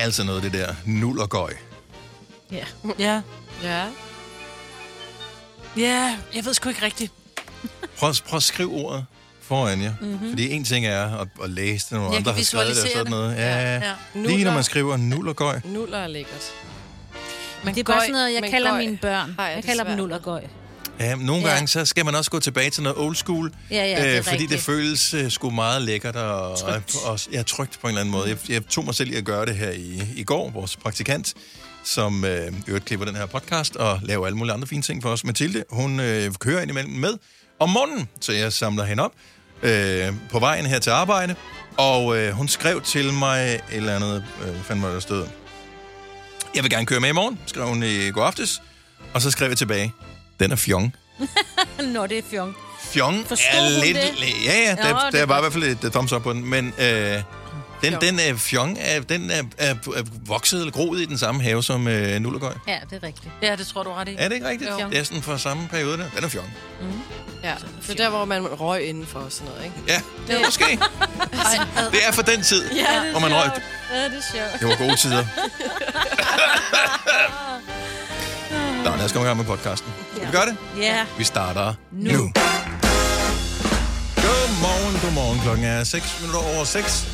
kan altså noget, det der nul og gøj. Ja. Ja. Ja. Ja, jeg ved sgu ikke rigtigt. Prøv, prøv at skrive ordet foran jer. Mhm. Mm-hmm. Fordi en ting er at, at læse det, Jeg andre har skrevet det og sådan noget. Ja, Ja. ja. Lige når man skriver nul og gøj. Nuller er lækkert. Men Det er bare sådan noget, jeg kalder gøj mine børn. har jeg kalder dem nul og gøj. Ja, nogle Ja. gange så skal man også gå tilbage til noget old school. Ja, ja, det øh, fordi rigtigt. det føles uh, sgu meget lækkert og trygt. Og, og, ja, trygt på en eller anden måde. Jeg, jeg tog mig selv i at gøre det her i, i går, vores praktikant, som øh, øvrigt klipper den her podcast og laver alle mulige andre fine ting for os. Mathilde, hun øh, kører indimellem med om morgenen, så jeg samler hende op øh, på vejen her til arbejde. Og øh, hun skrev til mig et eller andet, øh, hvad fanden var der stod. Jeg vil gerne køre med i morgen, skrev hun i går aftes. Og så skrev jeg tilbage, den er fjong. Nå, det er fjong. Fjong Forstod er lidt... det? Ja, ja, Nå, der, det der er var i hvert fald et thumbs up på den, men øh, den, Fjong. den er fjong, er, den er, er, er vokset eller groet i den samme have som øh, nullergøj. Ja, det er rigtigt. Ja, det tror du ret i. Er det ikke rigtigt? Jo. Det er sådan fra samme periode der. Den er fjong. Ja. Det er der, hvor man røg indenfor og sådan noget, ikke? Ja, det er måske. det er for den tid, Ja, hvor man røg. Ja, det er sjovt. Det var gode tider. Nå, lad os komme i gang med podcasten. Skal vi gøre det? Ja. Vi starter nu. Nu. Godmorgen, godmorgen. Klokken er 6 minutter over 6.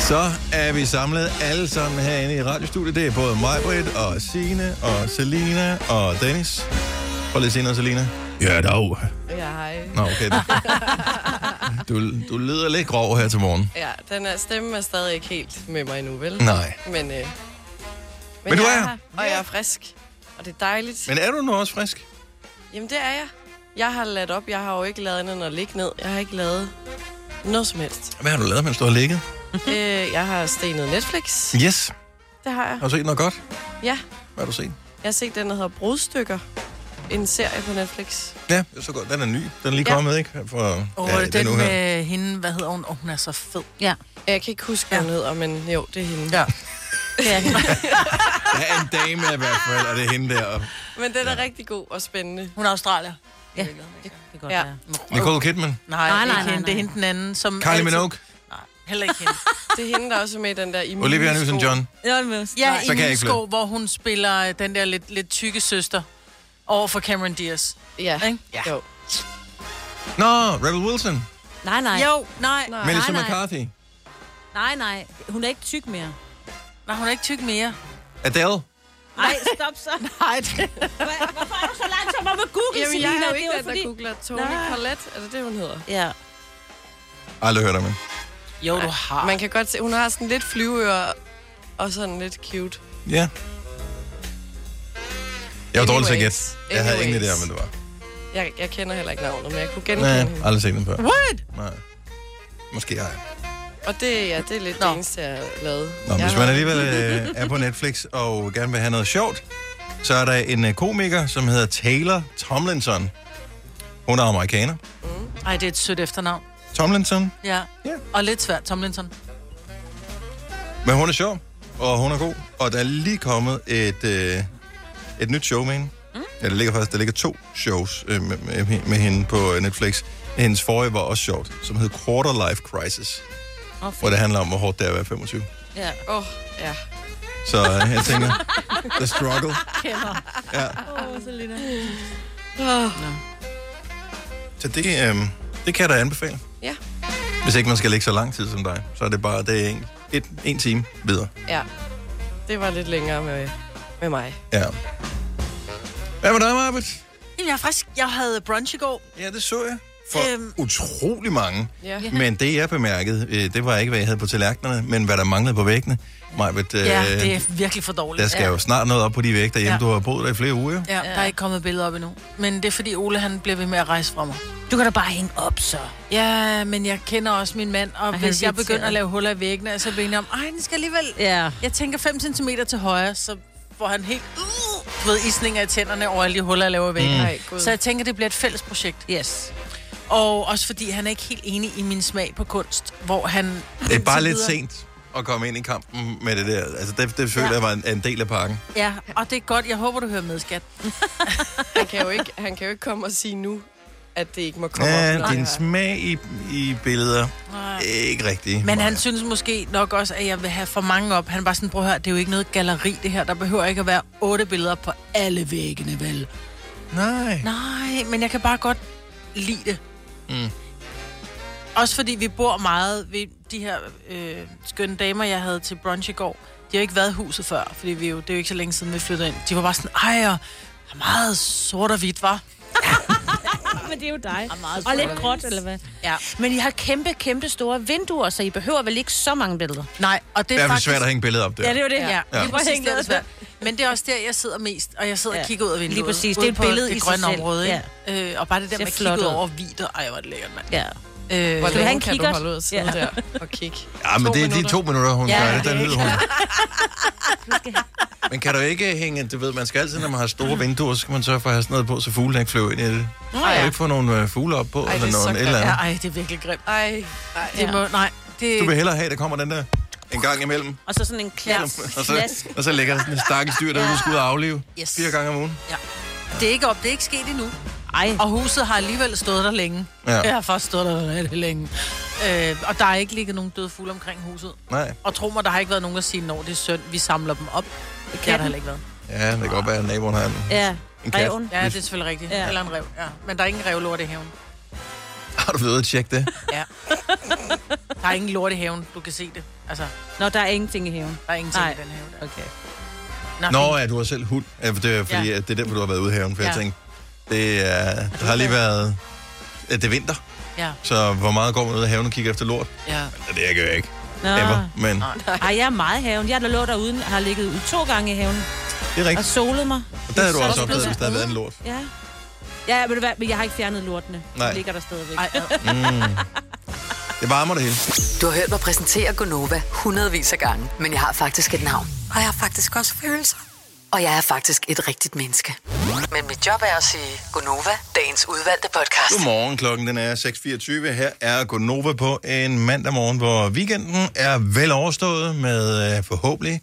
Så er vi samlet alle sammen herinde i radiostudiet. Det er både mig, Britt, og Signe, og Selina, og Dennis. Prøv lige at sige noget, Selina. Ja, dog. Ja, hej. Nå, okay. Du, du lyder lidt grov her til morgen. Ja, den er, stemme er stadig ikke helt med mig endnu, vel? Nej. Men, øh, men, Men du er her. Og jeg er frisk. Og det er dejligt. Men er du nu også frisk? Jamen, det er jeg. Jeg har ladt op. Jeg har jo ikke lavet andet end at ligge ned. Jeg har ikke lavet noget som helst. Hvad har du lavet, mens du har ligget? øh, jeg har stenet Netflix. Yes. Det har jeg. Har du set noget godt? Ja. Hvad har du set? Jeg har set den, der hedder Brudstykker. En serie på Netflix. Ja, det er så godt. Den er ny. Den er lige Ja. kommet, ikke? For, Og ja, ja, den uge her. med hende, hvad hedder hun? Og hun er så fed. Ja. Jeg kan ikke huske, hvad hun hedder, men jo, det er hende. Ja. Det er det. Der er en dame i hvert fald, og det er hende der. Men den er rigtig god og spændende. Hun er australier. Ja, det kan godt Ja. være. Nicole Kidman. Nej, Nej, nej, nej, ikke nej, hende. Det er nej. hende den anden, som Kylie altid... Minogue. Nej, heller ikke hende. Det er hende, der også er med i den der i Olivia. Newton-John. Ja. Ja, Så i ikke Milsko, hvor hun spiller den der lidt, lidt tykke søster over for Cameron Diaz. Ja, Ikke? ja. jo. Nå, Rebel Wilson. Nej, nej. Jo, nej. Nej. Melissa nej. McCarthy. Nej, nej. Hun er ikke tyk mere. Nej, hun er ikke tyk mere. Adele. Nej, stop så. Nej, det... Hvorfor er du så langsom om at google, Jamen, jeg er jo ikke den, der googler Tony Nej. Collette. Er det det, hun hedder? Ja. Aldrig hørt om hende. Jo, du har. Man kan godt se, hun har sådan lidt flyveører og sådan lidt cute. Ja. Jeg var dårlig til at gætte. Jeg havde ingen idé om, hvad det var. Jeg, jeg kender heller ikke navnet, men jeg kunne genkende Nej, hende. aldrig set den før. What? Nej. Måske har jeg. Og det, ja, det er lidt Nå. det eneste, jeg har lavet. Nå, jeg hvis man alligevel øh, er på Netflix og gerne vil have noget sjovt, så er der en øh, komiker, som hedder Taylor Tomlinson. Hun er amerikaner. Ej, det er et sødt efternavn. Tomlinson. Ja. Ja. Og lidt svært, Tomlinson. Men hun er sjov, og hun er god. Og der er lige kommet et, øh, et nyt show med hende. Mm. Ja, der ligger faktisk der ligger to shows øh, med, med, med hende på øh, Netflix. Hendes forrige var også sjovt, som hed Quarter Life Crisis, Oh, hvor det handler om, hvor hårdt det er at være 25. Ja. Åh, oh, ja. Så øh, jeg tænker, the struggle. Kender. Ja. Åh, Selina. Oh, Så det, øh, det kan jeg da anbefale. Ja. Hvis ikke man skal ligge så lang tid som dig, så er det bare det er en, et, en time videre. ja. Det var lidt længere med, med mig. Ja. Hvad med dig, Marbet? Jamen, jeg er frisk. Jeg havde brunch i går. Ja, det så jeg. For Øhm. utrolig mange. Ja. Ja. Men det, jeg bemærkede, øh, det var ikke, hvad jeg havde på tallerkenerne, men hvad der manglede på væggene. Majbet, øh, Ja, det er virkelig for dårligt. der skal jo snart noget op på de vægge derhjemme. Ja. Du har boet der i flere uger. Ja, der er ikke kommet billeder op endnu. Men det er fordi Ole, han bliver ved med at rejse fra mig. Du kan da bare hænge op, så. Ja, men jeg kender også min mand, og Ej, hvis han jeg begynder at lave huller i væggene, så bliver jeg om, ej, den skal alligevel... Ja. Jeg tænker 5 cm til højre, så får han helt uh, du ved, isninger i tænderne over alle de huller, jeg laver i væggene. Mm. Så jeg tænker, det bliver et fælles projekt. Yes. Og også fordi han er ikke helt enig i min smag på kunst, hvor han... Det er bare lidt videre- sent at komme ind i kampen med det der. Altså, det, det føler Ja. jeg var en, en del af pakken. Ja, og det er godt. Jeg håber, du hører med, skat. Han kan, jo ikke, han kan jo ikke komme og sige nu, at det ikke må komme op. Ja, når din smag i, i billeder ikke rigtig. Men han synes måske nok også, at jeg vil have for mange op. Han var sådan, prøv at høre, det er jo ikke noget galleri det her. Der behøver ikke at være otte billeder på alle væggene, vel? Nej. Nej, men jeg kan bare godt lide det. Mm. Også fordi vi bor meget ved de her øh, skønne damer, jeg havde til brunch i går. De har ikke været i huset før, fordi vi jo, det er jo ikke så længe siden, vi flyttede ind. De var bare sådan, ej, og er meget sort og hvidt, var. Men det er jo dig. meget Og lidt gråt, eller hvad? Ja. Men I har kæmpe, kæmpe store vinduer, så I behøver vel ikke så mange billeder? Nej, og det Det er er faktisk... svært at hænge billedet op der. Ja, det er jo det. Ja, ja. Ja. Lige præcis, det er svært. Men det er også der, jeg sidder mest, og jeg sidder ja. Ja. og kigger ud af vinduet. Lige præcis. Det er et billede det i sig grønne selv. område, ikke? Øh, og bare det der med at kigge ud over hvidt, ej, hvor er det lækkert, mand. Ja. Øh, Hvor længe kan du kikkert? holde ud sidde Ja. der og kigge? Ja, men To det er de to minutter, hun Ja, gør det. Der det er nyder hun. Men kan du ikke hænge, du ved, man skal altid, når man har store vinduer, så skal man sørge for at have sådan noget på, så fuglene ikke flyver ind i det. Kan du ja. ikke få nogle øh, fugle op på, Ej, det eller er noget eller ja, andet? ej, det er virkelig grimt. Ej, ej. Det må, nej, det... Du vil hellere have, at der kommer den der en gang imellem, Og så sådan en klaps. og så, Klask. og så ligger der sådan en stakkels dyr, der du skal ud og aflive Yes. fire gange om ugen. Det er ikke op, det er ikke sket endnu. Ej, Og huset har alligevel stået der længe. Ja. Jeg har først stået der rigtig længe. Øh, og der er ikke ligget nogen døde fugle omkring huset. Nej. Og tro mig, der har ikke været nogen, der siger, når det er synd, vi samler dem op. Det kan der heller ikke været. Ja, det kan godt være, at naboen har en. ja. En kat. Reven. Ja, det er selvfølgelig rigtigt. Ja. Eller en rev, ja. Men der er ingen revlort i haven. Har du været ude at tjekke det? Ja. Der er ingen lort i haven, du kan se det. Altså, Nå, der er ingenting i haven. der er ingenting Nej. i den have. Der. Okay. Nå, Nå, ja, du har selv hund. Ja, for det er fordi, Ja. ja. det er derfor, du har været ude i haven. For ja. jeg tænkte, det, er, der har lige været... Ja, det er vinter, Ja, så hvor meget går man ud i haven og kigger efter lort? ja. Ja, det gør jeg ikke. Nå. Ever. Men Nej. Ej, jeg er meget i haven. Jeg har lå derude, har ligget ud to gange i haven det er og rigtigt. solet mig. Og der har du så også opdaget, det hvis der har været en lort. Ja. Ja, hvad, men jeg har ikke fjernet lortene. Nej. De ligger der stadigvæk. Ej, ad. Mm. Det varmer det hele. Du har hørt mig præsentere Gonova hundredvis af gange, men jeg har faktisk et navn. Og jeg har faktisk også følelser. Og jeg er faktisk et rigtigt menneske. Men mit job er at sige Gonova, dagens udvalgte podcast. Godmorgen, klokken den er 6.24. Her er Gonova på en mandag morgen, hvor weekenden er vel overstået med øh, forhåbentlig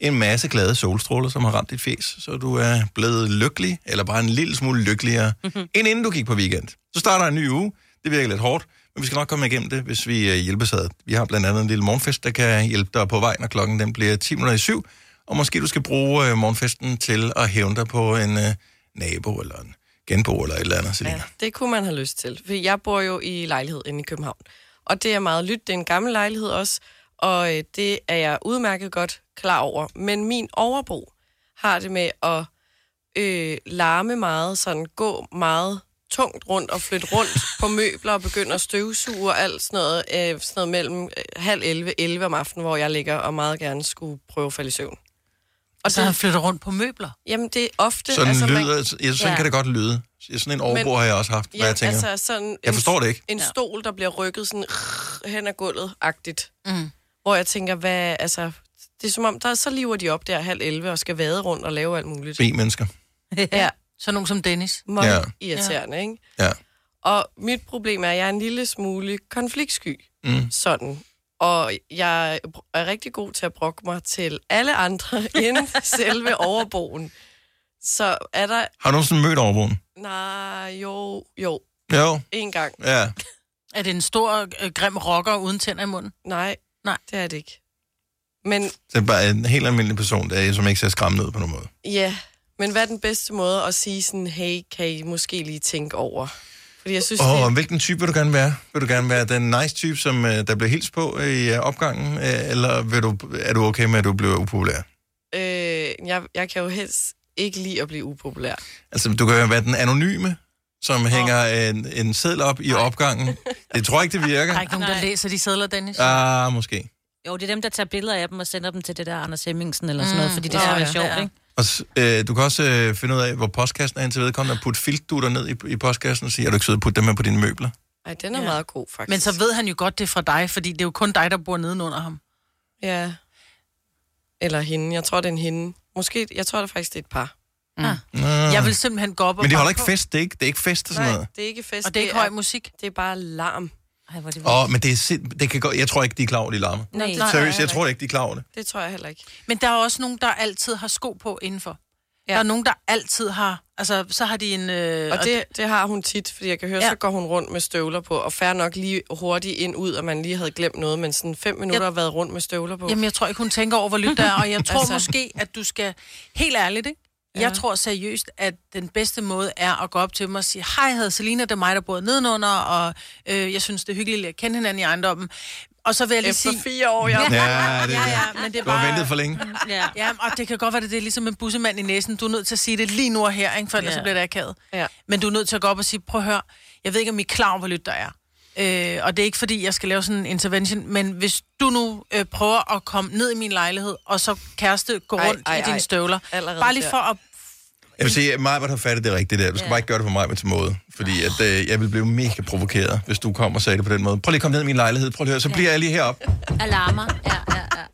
en masse glade solstråler, som har ramt dit fjes, så du er blevet lykkelig, eller bare en lille smule lykkeligere, end inden du gik på weekend. Så starter en ny uge. Det virker lidt hårdt, men vi skal nok komme igennem det, hvis vi øh, hjælpes ad. Vi har blandt andet en lille morgenfest, der kan hjælpe dig på vej, når klokken den bliver 10 minutter i syv. Og måske du skal bruge øh, morgenfesten til at hævne dig på en øh, nabo eller en genbo eller et eller andet, Selina. Ja, det kunne man have lyst til. For jeg bor jo i lejlighed inde i København. Og det er meget lyt. Det er en gammel lejlighed også. Og øh, det er jeg udmærket godt klar over. Men min overbo har det med at øh, larme meget, sådan gå meget tungt rundt og flytte rundt på møbler og begynde at støvsuge og alt sådan noget, øh, sådan noget mellem øh, halv 11, 11 om aftenen, hvor jeg ligger og meget gerne skulle prøve at falde i søvn. Og Så han flytter rundt på møbler. jamen, det er ofte... Sådan, altså, man- lyder, ja, sådan Ja. kan det godt lyde. Sådan en overbo har jeg også haft, hvor Ja, jeg tænker, altså sådan jeg en, forstår det ikke. en stol, der bliver rykket sådan hen ad gulvet-agtigt. Mm. Hvor jeg tænker, hvad, altså, det er som om, der så lever de op der halv 11 og skal vade rundt og lave alt muligt. B-mennesker. Ja, Så nogen som Dennis. meget Ja. ja. irriterende, ikke? Ja. Og mit problem er, at jeg er en lille smule konfliktsky. Mm. Sådan. Og jeg er rigtig god til at brokke mig til alle andre end selve overboen. Så er der... Har du nogensinde mødt overboen? Nej, jo, jo, Jo, en gang. ja. Er det en stor, øh, grim rocker uden tænder i munden? Nej, Nej. det er det ikke. Men Det er bare en helt almindelig person, der, er, som ikke ser skræmmende ud på nogen måde. Ja, men hvad er den bedste måde at sige sådan, hey, kan I måske lige tænke over? Fordi jeg synes, Og det, hvilken type vil du gerne være? Vil du gerne være den nice type, som uh, der bliver hils på i uh, opgangen? Uh, eller vil du, er du okay med, at du bliver upopulær? øh, jeg, jeg kan jo helst ikke lide at blive upopulær. Altså, du kan jo være den anonyme, som oh. hænger en, en seddel op i opgangen. Det tror jeg ikke, det virker. Der er ikke nogen, der Nej. læser de sædler, Dennis. Ah, måske. Jo, det er dem, der tager billeder af dem og sender dem til det der Anders Hemmingsen eller sådan noget, fordi det Nå, er så ja. sjovt, Ja. ikke? Og øh, du kan også øh, finde ud af, hvor postkassen er indtil vedkommende, og putte filtdutter ned i, i postkassen og sige, er du ikke sød at putte dem med på dine møbler? Ej, den er Ja. meget god, faktisk. Men så ved han jo godt, det er fra dig, fordi det er jo kun dig, der bor nedenunder ham. Ja. Eller hende. Jeg tror, det er en hende. Måske, jeg tror det faktisk, det er et par. Nå. Jeg vil simpelthen gå op og Men de holder ikke på. fest, det er ikke, det er ikke fest og sådan Nej, noget. det er ikke fest. Og det er ikke høj musik. Det er bare larm. Ej, hvor det Åh, oh, men det er sind... det kan godt... Jeg tror ikke, de er klar over, de larmer. Nej. det tror Seriøst, jeg heller tror ikke, de er klar over det. Det tror jeg heller ikke. Men der er også nogen, der altid har sko på indenfor. Ja. Der er nogen, der altid har... Altså, så har de en... Øh, Og det, det har hun tit, fordi jeg kan høre, Ja. ja. så går hun rundt med støvler på, og færre nok lige hurtigt ind ud, og man lige havde glemt noget, men sådan fem minutter har været rundt med støvler på. Jamen, jeg tror ikke, hun tænker over, hvor lyt der er, og jeg tror altså. Altså. måske, at du skal... Helt ærligt, ikke? Jeg tror seriøst, at den bedste måde er at gå op til dem og sige, hej, jeg hedder Selina, det er mig, der bor nedenunder, og øh, jeg synes, det er hyggeligt at kende hinanden i ejendommen. Og så vil jeg lige Efter sige... fire år, ja. Ja, det, Ja, ja, men det er Du har bare... ventet for længe. Ja. Ja, og det kan godt være, at det er ligesom en bussemand i næsen. Du er nødt til at sige det lige nu og her, ikke? for ellers Ja. så bliver det akavet. Ja. Men du er nødt til at gå op og sige, prøv at høre, jeg ved ikke, om I er klar over, hvor lyt der er. Øh, og det er ikke, fordi jeg skal lave sådan en intervention, men hvis du nu øh, prøver at komme ned i min lejlighed, og så kæreste gå Ej, rundt ej, i dine ej. støvler, Allerede bare lige for at... Jeg vil sige, at Majbert har fattet det rigtigt der. Du skal Ja. bare ikke gøre det for mig med til måde. Fordi at, øh, jeg vil blive mega provokeret, hvis du kommer og sagde det på den måde. Prøv lige at komme ned i min lejlighed. Prøv lige at høre, så bliver jeg lige heroppe. Alarmer. Ja, ja, ja.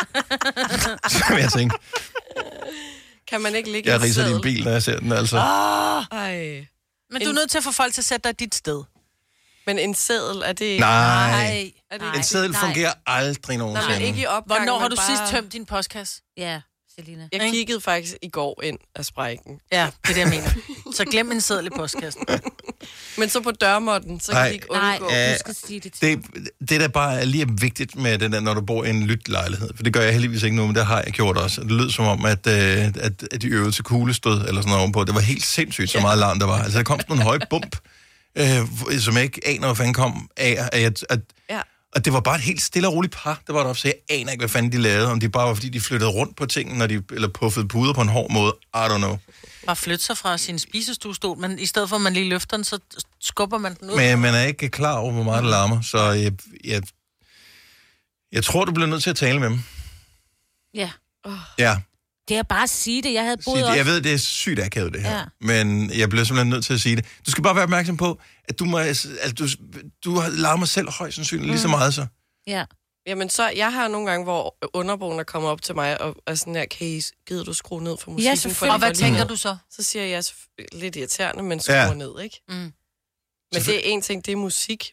Så vil jeg tænke, Kan man ikke ligge jeg riser din bil, når jeg ser den altså. Ej. Men du er nødt til at få folk til at sætte dig dit sted. Men en seddel, er det ikke... Nej. Er det Nej. En seddel Nej. fungerer aldrig Nej, nogensinde. men ikke i opgang. Hvornår har du bare... sidst tømt din postkasse? Ja, Selina. Jeg Ikke? kiggede faktisk i går ind af sprækken. Ja, det er det, jeg mener. Så glem en seddel i postkassen. Men så på dørmåtten, så Ej. kan de ikke Nej, undgå. Ja. du skal sige det til. Det, det der bare er lige vigtigt med det der, når du bor i en lyt lejlighed, for det gør jeg heldigvis ikke nu, men det har jeg gjort også. Det lød som om, at, øh, at, at de øvede til kuglestød eller sådan noget ovenpå. Det var helt sindssygt, så meget larm der var. Altså, der kom sådan en høj bump, øh, som jeg ikke aner, hvad fanden kom af. At, at, at, Ja. og det var bare et helt stille og roligt par, der var deroppe, så jeg aner ikke, hvad fanden de lavede. Om det bare var, fordi de flyttede rundt på tingene, når de, eller puffede puder på en hård måde. I don't know. Bare flytte sig fra sin spisestuestol, men i stedet for, at man lige løfter den, så skubber man den ud. Men man er ikke klar over, hvor meget det larmer, så jeg, jeg, jeg tror, du bliver nødt til at tale med dem. Ja. Ja, Det er bare at sige det. Jeg havde boet Sig det. Jeg ved, det er sygt akavet, det her. Ja. Ja. Men jeg bliver simpelthen nødt til at sige det. Du skal bare være opmærksom på, at du, må, at du, du har larmer selv højst sandsynligt lige så meget så. Ja. Jamen så, jeg har nogle gange, hvor underboen er kommet op til mig, og er sådan her, kan I, gider du skrue ned for musikken? selvfølgelig. for Og hvad tænker du så? Så siger jeg "Selvfø- lidt irriterende, men skruer Ja. ja. ned, ikke? Mm. Men det er en ting, det er musik.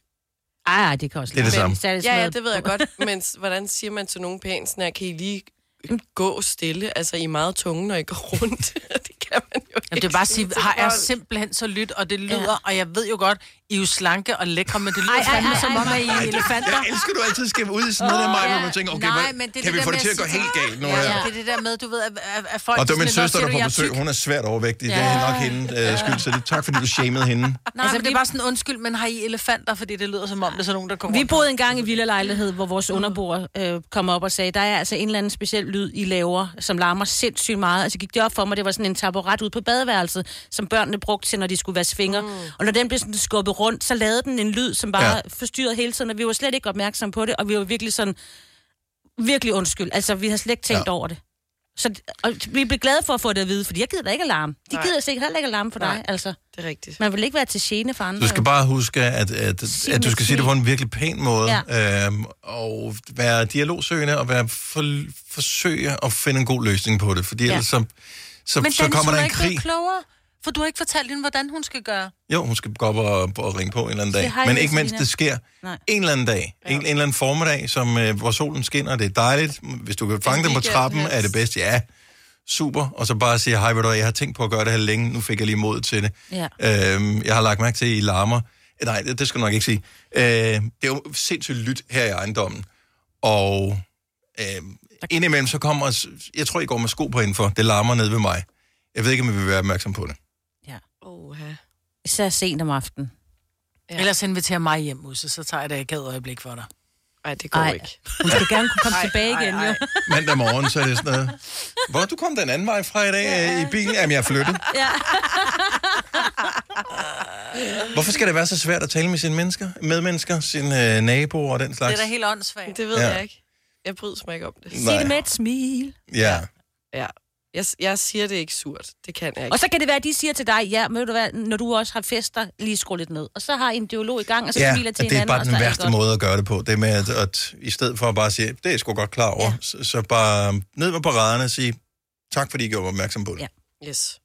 Ej, det kan også Det er det samme. Så Ja, ja, det ved jeg godt. Men hvordan siger man til nogen pænt sådan her, kan I lige gå stille? Altså, I er meget tunge, når I går rundt. det kan man jo ikke. Jamen, det er bare at sige, har er folk. simpelthen så lyt, og det lyder, Ja. og jeg ved jo godt, I er jo slanke og lækre, men det lyder Ej, fandme ej, som ej, om, at I er elefanter. Jeg elsker, du altid skal ud i sådan noget der, mig, hvor man tænker, okay, Nej, hvad, men det kan det vi få det til at gå helt galt nu Ja, her? ja. Det er det der med, du ved, at, at, folk... Og det var min søster, "Nå, der på jeg besøg. tyk?" Hun er svært overvægtig. Det er nok hende øh, skyld, så det, tak fordi du shamede hende. Nej, Altså, men det er bare sådan, undskyld, men har I elefanter? Fordi det lyder som om, det er sådan nogen, der kommer Vi boede engang i Villa Lejlighed, hvor vores underboer øh, kom op og sagde, der er altså en eller anden speciel lyd, I laver, som larmer sindssygt meget. Altså gik det op for mig, det var sådan en taburet ud på badeværelset, som børnene brugte til, når de skulle vaske fingre. Mm. Og når den blev sådan skubbet rundt, så lavede den en lyd, som bare Ja. forstyrrede hele tiden, og vi var slet ikke opmærksomme på det, og vi var virkelig sådan, virkelig undskyld. Altså, vi har slet ikke tænkt Ja. over det. Så og vi blev glade for at få det at vide, fordi jeg gider da ikke alarm. De Nej. gider sikkert heller ikke alarm for Nej. dig, altså. Det er rigtigt. Man vil ikke være til gene for andre. Du skal bare huske, at, at, Sig at du skal sige det på en virkelig pæn måde, Ja. øhm, og være dialogsøgende, og være for, forsøge at finde en god løsning på det, fordi Ja. ellers så, så, Men så Dennis, kommer der er en ikke krig. blevet klogere. For du har ikke fortalt hende, hvordan hun skal gøre. Jo, hun skal gå op og, og ringe på en eller anden dag. Hej, Men ikke mens det sker. Nej. En eller anden dag. En, en eller anden formiddag, som, øh, hvor solen skinner. Det er dejligt. Hvis du kan fange dem på trappen, helst. er det bedst. Ja, super. Og så bare sige, hej, ved du jeg har tænkt på at gøre det her længe. Nu fik jeg lige mod til det. Ja. Øhm, jeg har lagt mærke til, at I larmer. Eh, Nej, det, det skal du nok ikke sige. Øh, det er jo sindssygt lyt her i ejendommen. Og øh, indimellem så kommer... Jeg tror, I går med sko på indenfor. Det larmer ned ved mig. Jeg ved ikke, om I vil være opmærksom på det. Oha. Især sent om aftenen. Ja. Ja. Ellers inviterer mig hjem, Musse, så tager jeg det et øjeblik for dig. Ej, det går Ej. ikke. Hun skal gerne kunne komme Ej, tilbage ej, igen, ej. jo. Mandag morgen, så er det sådan noget... Hvor du kom den anden vej fra i dag ja. i bilen? Jamen, jeg er flyttet. Ja. Hvorfor skal det være så svært at tale med sine mennesker, medmennesker, sine øh, naboer og den Det slags? er da helt åndssvagt. Det ved Ja. ja. jeg ikke. Jeg bryder mig ikke om det. Sig det med et smil. Ja. Ja. Jeg, jeg siger det ikke surt. Det kan jeg ikke. Og så kan det være, at de siger til dig, ja, men du hvad, når du også har fester, lige skru lidt ned. Og så har I en dialog i gang, og så Ja, smiler til det er hinanden. bare og den værste godt. måde at gøre det på. Det er med, at, at i stedet for at bare sige, det er jeg sgu godt klar over, ja. Ja. så, så bare ned med paraderne og sige, tak fordi I gjorde mig opmærksom på det. Ja. Ja. Yes.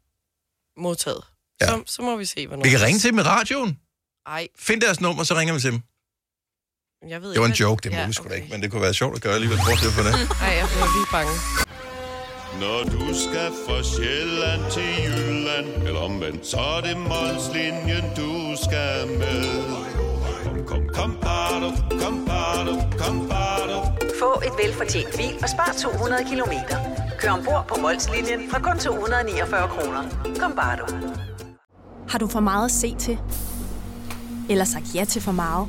Modtaget. Ja. Ja. Så, så må vi se, hvornår. Vi kan ringe til dem i radioen. Ej, Find deres nummer, så ringer vi til dem. Jeg ved Det var en joke, det må ja, vi sgu okay. ikke, men det kunne være sjovt at gøre alligevel. Bortset fra det. Ej, jeg bliver lige bange. Når du skal fra Sjælland til Jylland Eller omvendt, så er det Molslinjen, du skal med Kom, kom, kom, bado, kom, bado, kom, bado. Få et velfortjent bil og spar 200 kilometer. Kør ombord på Molslinjen fra kun 249 kroner. Kom bare du. Har du for meget at se til? Eller sagt ja til for meget?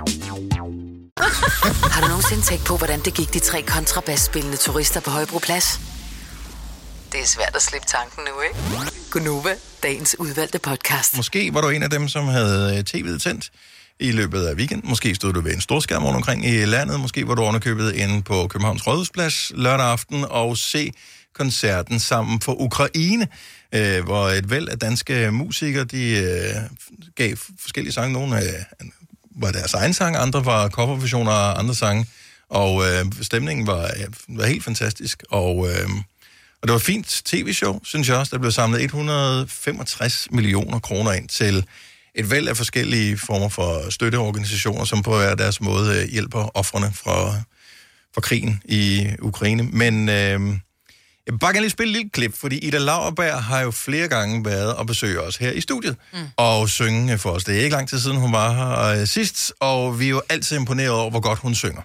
Har du nogensinde tænkt på, hvordan det gik de tre kontrabasspillende turister på Højbroplads? Det er svært at slippe tanken nu, ikke? Gunova, dagens udvalgte podcast. Måske var du en af dem, som havde øh, tv'et tændt i løbet af weekenden. Måske stod du ved en storskærm rundt omkring i landet. Måske var du underkøbet inde på Københavns Rådhusplads lørdag aften og se koncerten sammen for Ukraine, øh, hvor et væld af danske musikere, de øh, gav forskellige sange. Nogle øh, var deres egen sang, andre var coverversioner af andre sange. Og øh, stemningen var, øh, var helt fantastisk. Og, øh, og det var et fint tv-show, synes jeg også. Der blev samlet 165 millioner kroner ind til et væld af forskellige former for støtteorganisationer, som på hver deres måde øh, hjælper offrene fra, fra krigen i Ukraine. Men øh, jeg vil bare gerne lige spille et lille klip, fordi Ida Lauerberg har jo flere gange været og besøge os her i studiet mm. og synge for os. Det er ikke lang tid siden, hun var her øh, sidst, og vi er jo altid imponeret over, hvor godt hun synger.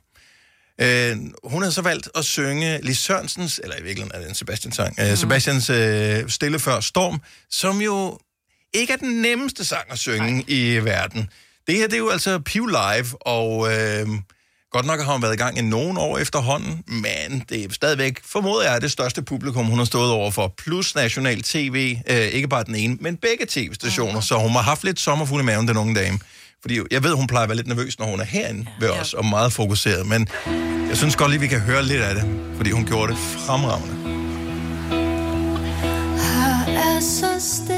Øh, hun har så valgt at synge Lis Sørensens, eller i virkeligheden er det en Sebastian-sang, øh, Sebastians øh, Stille før storm, som jo ikke er den nemmeste sang at synge Ej. i verden. Det her, det er jo altså Pew Live, og øh, godt nok har hun været i gang i nogle år efterhånden, men det er stadigvæk, formoder jeg, det største publikum, hun har stået over for, plus national tv, øh, ikke bare den ene, men begge tv-stationer, så hun har haft lidt sommerfuld i maven den unge dame. Fordi jeg ved, hun plejer at være lidt nervøs, når hun er herinde ved os, og meget fokuseret, men jeg synes godt lige, vi kan høre lidt af det, fordi hun gjorde det fremragende. Her er så stille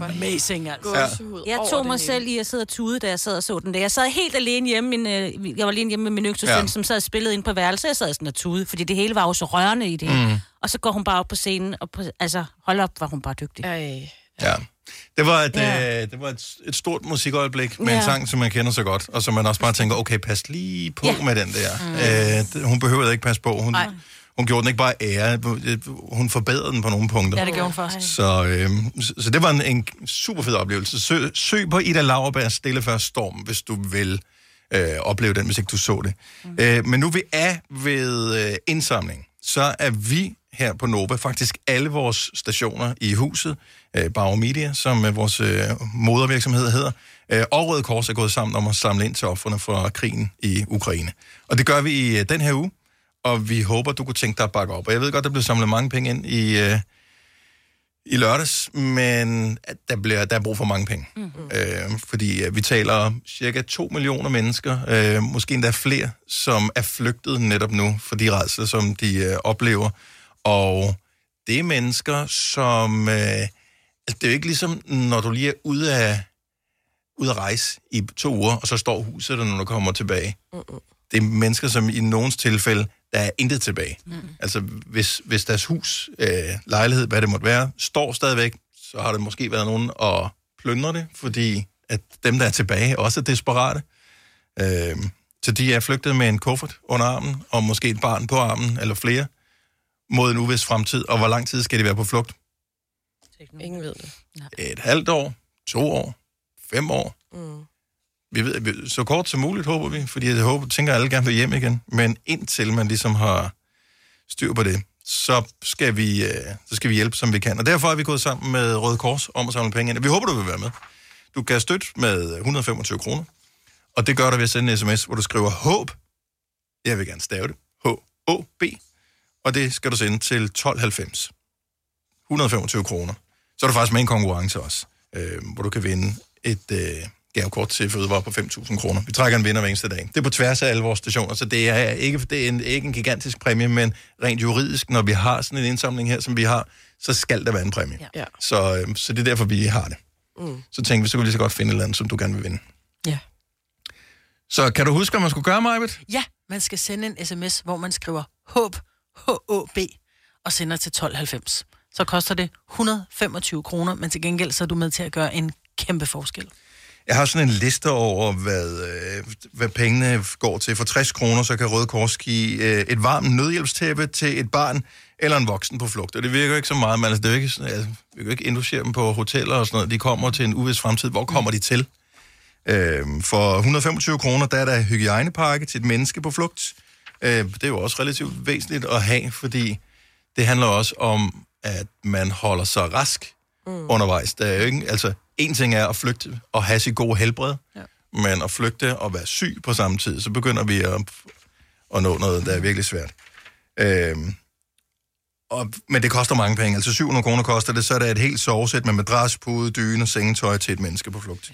Ej, jeg får amazing, altså. gåsehud Jeg tog mig selv i at sidde og tude, da jeg sad og så den der. Jeg sad helt alene hjemme, min, øh, jeg var alene hjemme med min yngste Ja. søn, som sad og spillede ind på værelset. Jeg sad sådan og tude, fordi det hele var jo så rørende i det. Mm. Og så går hun bare op på scenen, og på, altså, hold op, var hun bare dygtig. Ej. Ja. Det var et, Ja. ja. øh, det var et, et stort musikøjeblik med ja. Ja. en sang, som man kender så godt, og som man også bare tænker, okay, pas lige på ja. Ja. med den der. Mm. Øh, hun behøvede ikke passe på. Hun, Nej. Hun gjorde den ikke bare ære, hun forbedrede den på nogle punkter. Ja, det gjorde hun først. Så, øh, så, så det var en, en super fed oplevelse. Søg, søg på Ida Lauerbergs Stille før storm, hvis du vil øh, opleve den, hvis ikke du så det. Mm. Øh, men nu vi er ved øh, indsamling, så er vi her på Nova, faktisk alle vores stationer i huset, øh, Bauer Media, som øh, vores øh, modervirksomhed hedder, øh, og Røde Kors er gået sammen om at samle ind til offerne fra krigen i Ukraine. Og det gør vi i øh, den her uge, og vi håber, du kunne tænke dig at bakke op. Og jeg ved godt, der blev samlet mange penge ind i... Øh, i lørdags, men der, bliver, der er brug for mange penge. Mm-hmm. Øh, fordi øh, vi taler om cirka 2 millioner mennesker, øh, måske endda flere, som er flygtet netop nu for de redsler, som de øh, oplever. Og det er mennesker, som... Øh, altså, det er jo ikke ligesom, når du lige er ude af, ude at rejse i to uger, og så står huset der, når du kommer tilbage. Det er mennesker, som i nogens tilfælde, der er intet tilbage. Mm. Altså, hvis, hvis deres hus, øh, lejlighed, hvad det måtte være, står stadigvæk, så har det måske været nogen at plyndre det, fordi at dem, der er tilbage, også er desperate. Øh, så de er flygtet med en kuffert under armen, og måske et barn på armen, eller flere, mod en uvis fremtid. Og hvor lang tid skal de være på flugt? Ingen ved det. Et halvt år? To år? Fem år? Mm. Vi ved, så kort som muligt, håber vi, fordi jeg håber, tænker, at alle gerne vil hjem igen. Men indtil man ligesom har styr på det, så skal vi, øh, så skal vi hjælpe, som vi kan. Og derfor er vi gået sammen med Røde Kors om at samle penge ind. Vi håber, du vil være med. Du kan støtte med 125 kroner, og det gør du ved at sende en sms, hvor du skriver HÅB. Jeg vil gerne stave det. H-O-B. Og det skal du sende til 1290. 125 kroner. Så er du faktisk med i en konkurrence også, øh, hvor du kan vinde et øh, gavekort til fødevare på 5.000 kroner. Vi trækker en vinder hver eneste dag. Det er på tværs af alle vores stationer, så det er ikke, det er en, ikke en gigantisk præmie, men rent juridisk, når vi har sådan en indsamling her, som vi har, så skal der være en præmie. Ja. Så, øh, så det er derfor, vi har det. Mm. Så tænkte vi, så kunne vi lige så godt finde et eller andet, som du gerne vil vinde. Ja. Så kan du huske, hvad man skulle gøre, Majbet? Ja, man skal sende en sms, hvor man skriver HÅB, H-O-B, og sender til 1290. Så koster det 125 kroner, men til gengæld så er du med til at gøre en kæmpe forskel. Jeg har sådan en liste over, hvad, øh, hvad pengene går til. For 60 kroner, så kan Røde Kors give øh, et varmt nødhjælpstæppe til et barn eller en voksen på flugt. Og det virker jo ikke så meget, men altså, det er jo ikke, altså, vi kan jo ikke indlogere dem på hoteller og sådan noget. De kommer til en uvis fremtid. Hvor kommer de til? Øh, for 125 kroner, der er der hygiejnepakke til et menneske på flugt. Øh, det er jo også relativt væsentligt at have, fordi det handler også om, at man holder sig rask mm. undervejs. Der er jo ikke, altså, en ting er at flygte og have sit gode helbred, ja. men at flygte og være syg på samme tid, så begynder vi at, at nå noget, der er virkelig svært. Øhm, og, men det koster mange penge. Altså 700 kroner koster det, så er der et helt sovesæt med madras, pude, dyne og sengetøj til et menneske på flugt.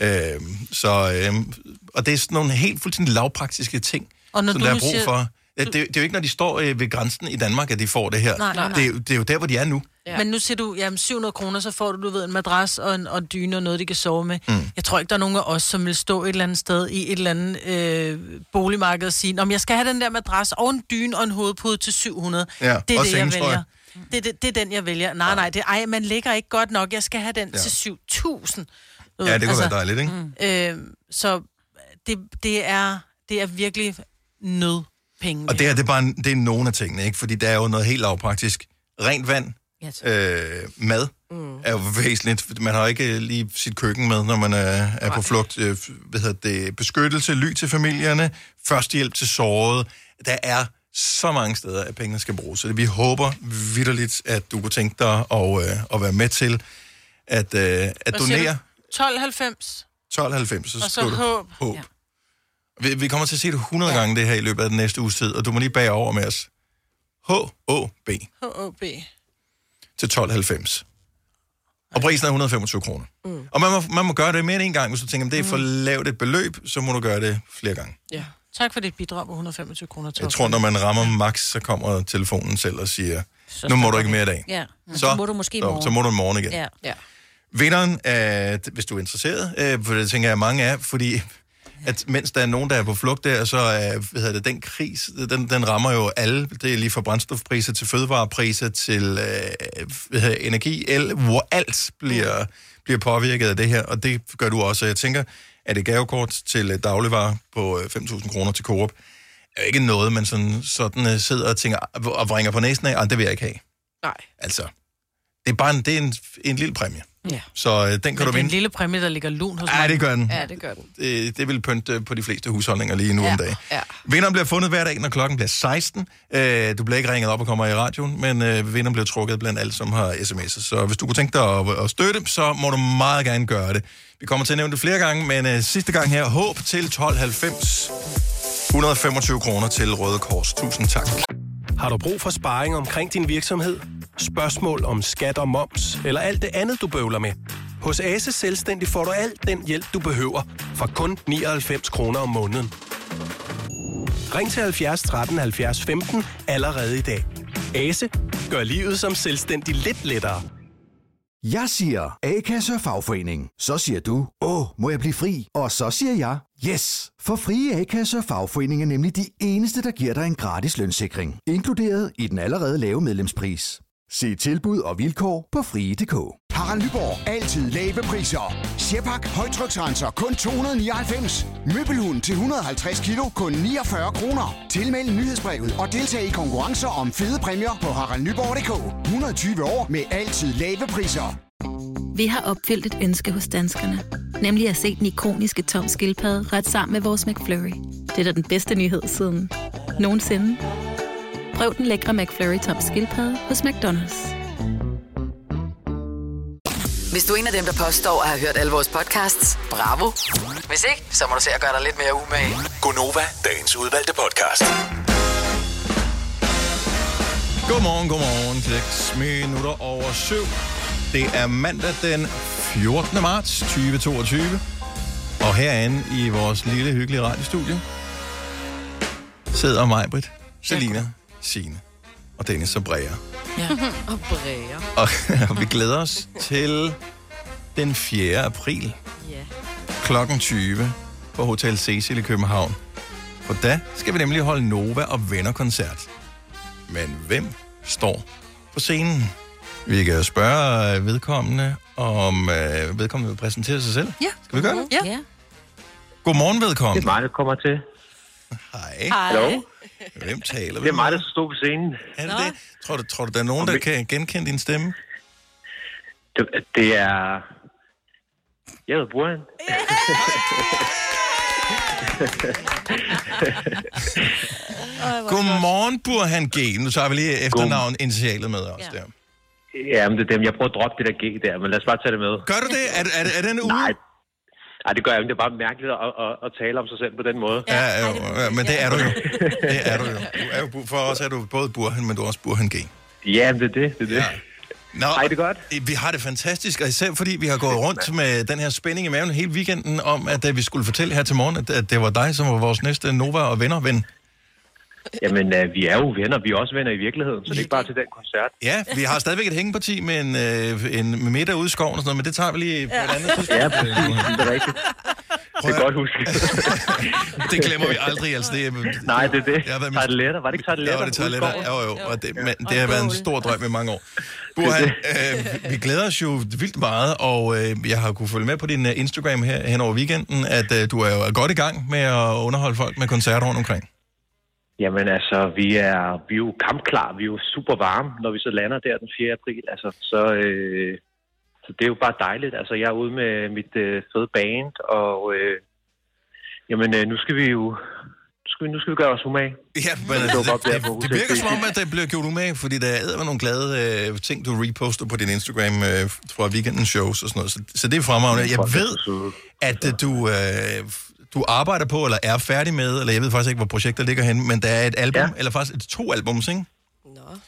Ja. Øhm, så, øhm, og det er sådan nogle helt fuldstændig lavpraktiske ting, Og når som du der er brug siger- for. Det, det er jo ikke, når de står øh, ved grænsen i Danmark, at de får det her. Nej, nej, nej. Det, er, jo- det er jo der, hvor de er nu. Ja. Men nu siger du, jamen 700 kroner, så får du, du ved, en madras og en, og en dyne og noget, de kan sove med. Mm. Jeg tror ikke, der er nogen af os, som vil stå et eller andet sted i et eller andet øh, boligmarked og sige, om jeg skal have den der madras og en dyne og en hovedpude til 700. Ja, det er og det, jeg vælger. Det, er det, det er den, jeg vælger. Nej, nej, det, ej, man ligger ikke godt nok. Jeg skal have den Ja. til 7000. Du Ja, det kunne være dejligt, ikke? Øh, så det, det, er, det er virkelig nødpenge. Og det her, det er bare det er nogle af tingene, ikke? Fordi der er jo noget helt lavpraktisk. Rent vand, øh, mad, mm. er jo væsentligt. Man har ikke lige sit køkken med, når man er, er på flugt. Øh, hvad hedder det? Beskyttelse, ly til familierne, førstehjælp til såret. Der er så mange steder, at pengene skal bruges. Så vi håber vidderligt, at du kunne tænke dig at, øh, at være med til at, øh, at donere du? 1290. 1290, så Og så håb. håb. Vi, vi kommer til at sige det 100 ja. gange det her i løbet af den næste uges tid, og du må lige bage over med os. H-O-B H-O-B. til 1290. Og prisen er 125 kroner. Mm. Og man må, man må gøre det mere end en gang, hvis du tænker, at det er for lavt et beløb, så må du gøre det flere gange. Ja. Tak for dit bidrag på 125 kroner. Jeg tror, når man rammer max, så kommer telefonen selv og siger, Så nu må du ikke mere i dag. Ja, så, så må du måske i så, morgen. så må du i morgen igen. Ja. ja. Vinderen, er, hvis du er interesseret, øh, for det tænker jeg, mange er, fordi at mens der er nogen, der er på flugt der, så er hvad hedder det, den kris, den, den rammer jo alle. Det er lige fra brændstofpriser til fødevarepriser til øh, hvad hedder, energi, el, hvor alt bliver, bliver påvirket af det her, og det gør du også. Jeg tænker, at et gavekort til øh, dagligvarer på øh, 5.000 kroner til Coop, er ikke noget, man sådan, sådan øh, sidder og tænker og vringer på næsen af, "Ej, det vil jeg ikke have. Nej. Altså, det er bare en, det er en, en lille præmie. Ja. Så øh, den kan Men du det er en vinde. lille præmie, der ligger lun hos Ja, mig. det gør den. Ja, det gør den. Det, det vil pynte på de fleste husholdninger lige nu Ja. om dagen. Ja. Vinderen bliver fundet hver dag, når klokken bliver 16. Øh, du bliver ikke ringet op og kommer i radioen, men øh, vinderen bliver trukket blandt alle, som har sms'er. Så hvis du kunne tænke dig at, at støtte, så må du meget gerne gøre det. Vi kommer til at nævne det flere gange, men øh, sidste gang her, håb til 1290. 125 kroner til Røde Kors. Tusind tak. Har du brug for sparring omkring din virksomhed? Spørgsmål om skat og moms, eller alt det andet, du bøvler med? Hos Ase Selvstændig får du alt den hjælp, du behøver, for kun 99 kroner om måneden. Ring til 70 13 70 15 allerede i dag. Ase gør livet som selvstændig lidt lettere. Jeg siger A-kasse og fagforening. Så siger du, åh, må jeg blive fri? Og så siger jeg, yes! For frie A-kasse og fagforening er nemlig de eneste, der giver dig en gratis lønssikring. Inkluderet i den allerede lave medlemspris. Se tilbud og vilkår på frie.dk. Harald Nyborg. Altid lave priser. Sjehpak. Højtryksrenser. Kun 299. Møbelhund til 150 kilo. Kun 49 kroner. Tilmeld nyhedsbrevet og deltag i konkurrencer om fede præmier på haraldnyborg.dk. 120 år med altid lave priser. Vi har opfyldt et ønske hos danskerne. Nemlig at se den ikoniske tom skildpadde ret sammen med vores McFlurry. Det er da den bedste nyhed siden nogensinde. Prøv den lækre McFlurry tom skildpadde hos McDonald's. Hvis du er en af dem, der påstår at have hørt alle vores podcasts, bravo. Hvis ikke, så må du se at gøre dig lidt mere umage. Gonova, dagens udvalgte podcast. Godmorgen, godmorgen. 6 minutter over 7. Det er mandag den 14. marts 2022. Og herinde i vores lille, hyggelige radiostudie sidder Majbrit, Selina, Signe og Dennis og Brea. Ja. og bræger. Og, og vi glæder os til den 4. april Ja. klokken 20 på Hotel Cecil i København. For da skal vi nemlig holde Nova og Venner-koncert. Men hvem står på scenen? Vi kan spørge øh, vedkommende, om øh, vedkommende vil præsentere sig selv. Ja. Skal vi gøre det? Ja. ja. Godmorgen, vedkommende. Det er mig, der kommer til. Hej. Hallo? Hvem taler vi Det er mig, der stå på scenen. Er det det? Tror du, tror du, der er nogen, der kan genkende din stemme? Det, det er... Jeg hedder Burhan. Godmorgen, Burhan G. Nu tager vi lige efternavn initialet med os der. Ja, men det er dem. Jeg prøver at droppe det der G der, men lad os bare tage det med. Gør du det? Er, er, er den ude? Nej, Nej, det gør jeg ikke. Det er bare mærkeligt at, at, at tale om sig selv på den måde. Ja, ja, ja, men det er du jo. Det er du jo. Du er jo for os er du både Burhan, men du er også Burhan G. Ja, det er det. det, er det. Ja. Nå, Hej, det godt. Vi har det fantastisk, og især fordi vi har gået rundt med den her spænding i maven hele weekenden om, at øh, vi skulle fortælle her til morgen, at, at det var dig, som var vores næste Nova og venner-ven. Jamen, uh, vi er jo venner. Vi er også venner i virkeligheden, så det er ikke bare til den koncert. Ja, vi har stadigvæk et hængeparti med en, øh, en med middag ude i skoven og sådan noget, men det tager vi lige på et andet tidspunkt. Ja, præcis. Det er rigtigt. Det er godt huske. det glemmer vi aldrig. Altså, det er, Nej, det er det. Jeg har været med- Tarteletter. Var det ikke tarteletter? Ja, det tager lidt af. Jo, jo. Og det, men det har været en stor drøm i mange år. Burhan, øh, vi glæder os jo vildt meget, og øh, jeg har kunne følge med på din øh, Instagram her hen over weekenden, at øh, du er jo godt i gang med at underholde folk med koncerter rundt omkring. Jamen altså, vi er, vi er jo kampklar, vi er jo super varme, når vi så lander der den 4. april. Altså, så, øh, så det er jo bare dejligt. Altså, jeg er ude med mit øh, fede band, og øh, jamen, øh, nu skal vi jo nu skal vi, nu skal vi gøre os umage. Ja, men Det der på det, det Hotel virker som om, at det bliver gjort umage, fordi der er nogle glade øh, ting, du reposter på din Instagram øh, fra weekendens shows og sådan noget. Så, så det er fremragende. Jeg ved, at øh, du, øh, du arbejder på, eller er færdig med, eller jeg ved faktisk ikke, hvor projektet ligger henne, men der er et album, ja. eller faktisk et, to albums, ikke?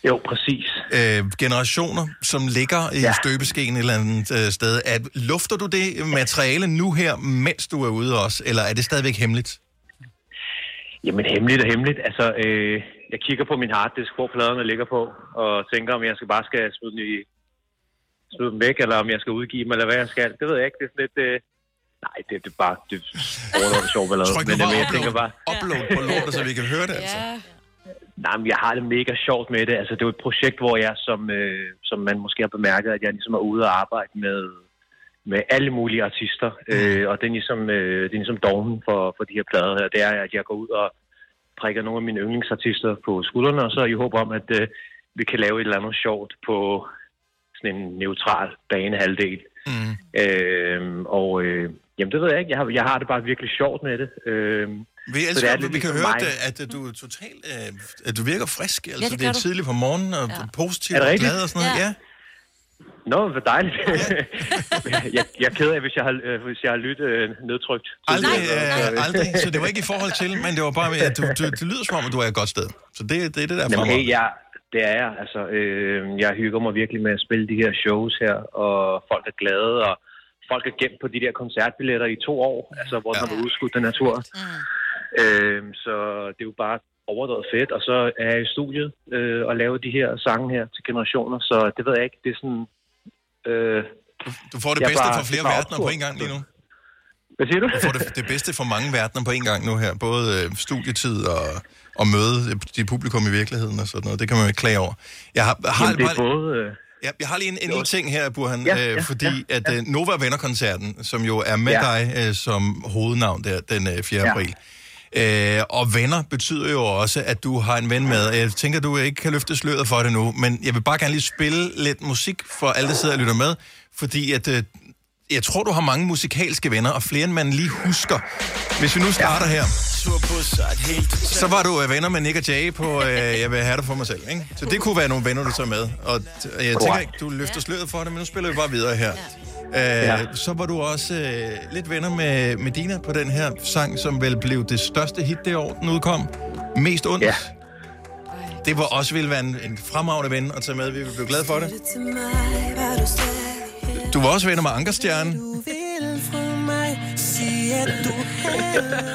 Jo, præcis. Øh, generationer, som ligger i ja. støbeskeen et eller andet øh, sted. At, lufter du det materiale nu her, mens du er ude også, eller er det stadigvæk hemmeligt? Jamen, hemmeligt og hemmeligt. Altså, øh, jeg kigger på min harddisk, hvor pladerne ligger på, og tænker, om jeg skal bare skal smide dem, i, smide dem væk, eller om jeg skal udgive dem, eller hvad jeg skal. Det ved jeg ikke. Det er sådan lidt... Øh, nej, det, det er bare... Det er det sjovt, ballade. Tryk nu Men, bare øh, jeg tænker bare... upload på lortet, så vi kan høre det, altså. Nej, men jeg har det mega sjovt med det. Altså, det er jo et projekt, hvor jeg, som, øh, som man måske har bemærket, at jeg ligesom er ude og arbejde med, med alle mulige artister. Øh, og det er ligesom, øh, det er ligesom dogmen for, for de her plader her. Det er, at jeg går ud og prikker nogle af mine yndlingsartister på skuldrene, og så i håb om, at øh, vi kan lave et eller andet sjovt på sådan en neutral banehalvdel. Mm. Øh, og øh, jamen, det ved jeg ikke. Jeg har, jeg har det bare virkelig sjovt med det. Øh, Vi så elsker, det er at lidt vi kan ligesom høre, mig. at, at du er totalt, øh, at du virker frisk. Altså, det det, gør er du. tidligt på morgenen, og ja. positiv Er det og glad og sådan noget. Ja. Nå, hvor dejligt. jeg, jeg er ked af, hvis jeg har, øh, hvis jeg har lyttet øh, nedtrykt. Aldrig, tidligere, øh, aldrig. Så det var ikke i forhold til, men det var bare, at du, du, det lyder som om, at du er et godt sted. Så det, det er det der Jamen, fremad. hey, jeg, det er jeg. Altså, øh, jeg hygger mig virkelig med at spille de her shows her, og folk er glade, og folk er gemt på de der koncertbilletter i to år, altså, hvor ja. man har udskudt den her tur. Øh, så det er jo bare overdrevet fedt, og så er jeg i studiet øh, og laver de her sange her til generationer, så det ved jeg ikke, det er sådan, Øh, Du får det bedste bare- fra flere verdener på en gang lige nu. Hvad siger du? Du får det, det bedste fra mange verdener på en gang nu her. Både øh, studietid og, og møde dit publikum i virkeligheden og sådan noget. Det kan man jo ikke klage over. Jeg har, har Jamen, det er bare- både... Øh, Ja, jeg har lige en, en lille ting her, Burhan, Ja, ja, ja, øh, fordi ja, at øh, Nova Venner-koncerten, som jo er med Ja. dig øh, som hovednavn der den øh, 4. Ja. april, øh, og venner betyder jo også, at du har en ven med. Jeg tænker, du ikke kan løfte sløret for det nu, men jeg vil bare gerne lige spille lidt musik for alle, der sidder og lytter med, fordi at... Øh, jeg tror, du har mange musikalske venner, og flere end man lige husker. Hvis vi nu starter her. Så var du øh, venner med Nick og Jay på øh, Jeg vil have dig for mig selv, ikke? Så det kunne være nogle venner, du tager med. Og t- jeg tænker ikke, du løfter sløret for det, men nu spiller vi bare videre her. Ja. Øh, så var du også øh, lidt venner med Medina på den her sang, som vel blev det største hit det år, den udkom. Mest ondt. Ja. Det var også ville være en, en fremragende ven at tage med. Vi vil blive glade for det. Du var også venner med Ankerstjernen.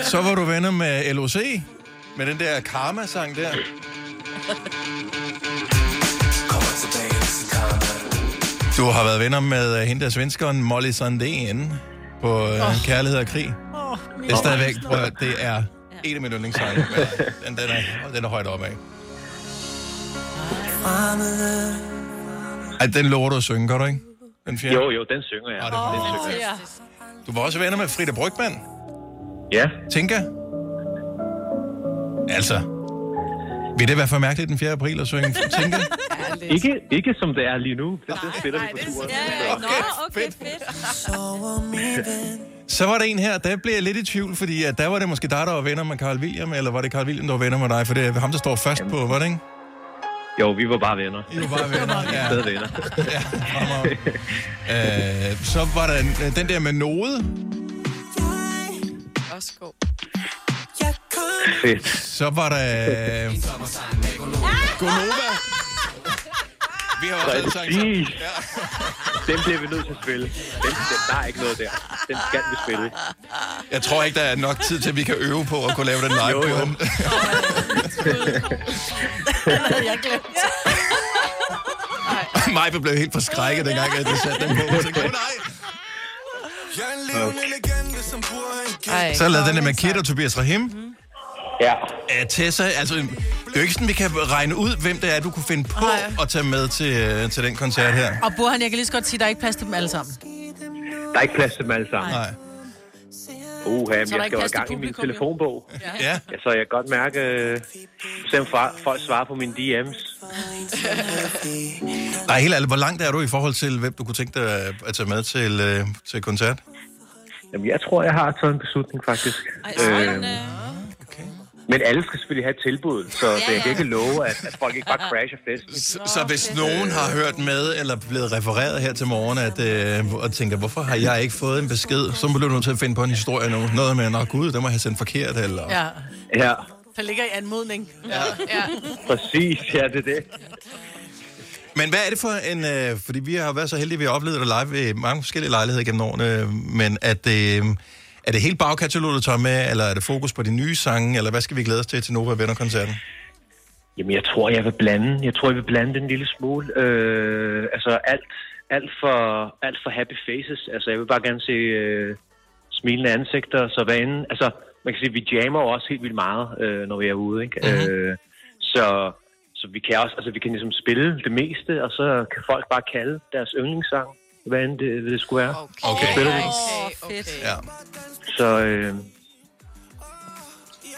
Så var du venner med LOC. Med den der Karma-sang der. Du har været venner med uh, hende der svenskeren Molly Sandén på uh, oh. Kærlighed og Krig. Det er stadigvæk, prøv, det er en af mine yndlingssange. Den, den, er, den er højt op af. Ej, den lover du at synge, gør du ikke? Den fjerde? jo, jo, den synger jeg. Ja, den synger jeg. Du var også venner med Frida Brygman. Ja. Tinka? Altså, vil det være for mærkeligt den 4. april at synge Tinka? Ikke, ikke som det er lige nu. Det, det spiller vi på turen. Nå, okay, fedt. Så var der en her, der blev jeg lidt i tvivl, fordi at der var det måske dig, der var venner med Carl William, eller var det Carl William, der var venner med dig? For det er ham, der står først på, var det ikke? Jo, vi var bare venner. I var bare venner, ja. Stadig venner. ja, øh, så var der en, den der med Node. Også god. Fedt. Så var der... Øh, Gonova. Vi har også alle sang sammen. Præcis. Den bliver vi nødt til at spille. Den, den, der er ikke noget der. Den skal vi spille. Jeg tror ikke, der er nok tid til, at vi kan øve på at kunne lave den live. Jo, jo. Burhan. jeg glemt. Mig blev helt forskrækket, dengang jeg satte den på. Jeg tænkte, "Åh, nej. Ej. Så lavede den der med Kid og Tobias Rahim. Ja. Uh, Tessa, altså, det er jo ikke sådan, vi kan regne ud, hvem det er, du kunne finde på at tage med til, øh, til den koncert her. Og Burhan, jeg kan lige så godt sige, at der er ikke plads til dem alle sammen. Der er ikke plads til dem alle sammen. Nej. Uha, men jeg skal jo til gang i min telefonbog. Ja. Ja, så jeg kan godt mærke, øh, selvom folk svarer på mine DM's. Nej, helt ærligt, hvor langt er du i forhold til, hvem du kunne tænke dig at- tage med til, øh, til koncert? Jamen, jeg tror, jeg har taget en beslutning, faktisk. Øhm, Men alle skal selvfølgelig have et tilbud, så ja, jeg kan ikke love, at, at folk ikke bare crasher festen. Så, så hvis nogen har hørt med, eller blevet refereret her til morgen, at, øh, og tænker, hvorfor har jeg ikke fået en besked, så bliver du nødt til at finde på en historie nu. Noget med, nå gud, den må jeg have sendt forkert, eller... Ja. Ja, Der ligger i anmodning. Ja. Ja. præcis. Ja, det er det. Men hvad er det for en... Øh, fordi vi har været så heldige, at vi har oplevet det live ved mange forskellige lejligheder gennem årene, øh, men at, øh, er det helt bagkatalog, du tager med, eller er det fokus på de nye sange, eller hvad skal vi glæde os til til Nova Venner-koncerten? Jamen, jeg tror, jeg vil blande. Jeg tror, jeg vil blande den en lille smule. Øh, altså, alt, alt, for, alt for happy faces. Altså, jeg vil bare gerne se øh, smilende ansigter. Så hvad end, altså, man kan sige, vi jammer jo også helt vildt meget, øh, når vi er ude, ikke? Mhm. Mm-hmm. Øh, så, så vi kan også, altså, vi kan ligesom spille det meste, og så kan folk bare kalde deres yndlingssang, hvad end det, det skulle være. Okay. Spiller vi. Okay, okay. Ja. Så, øh,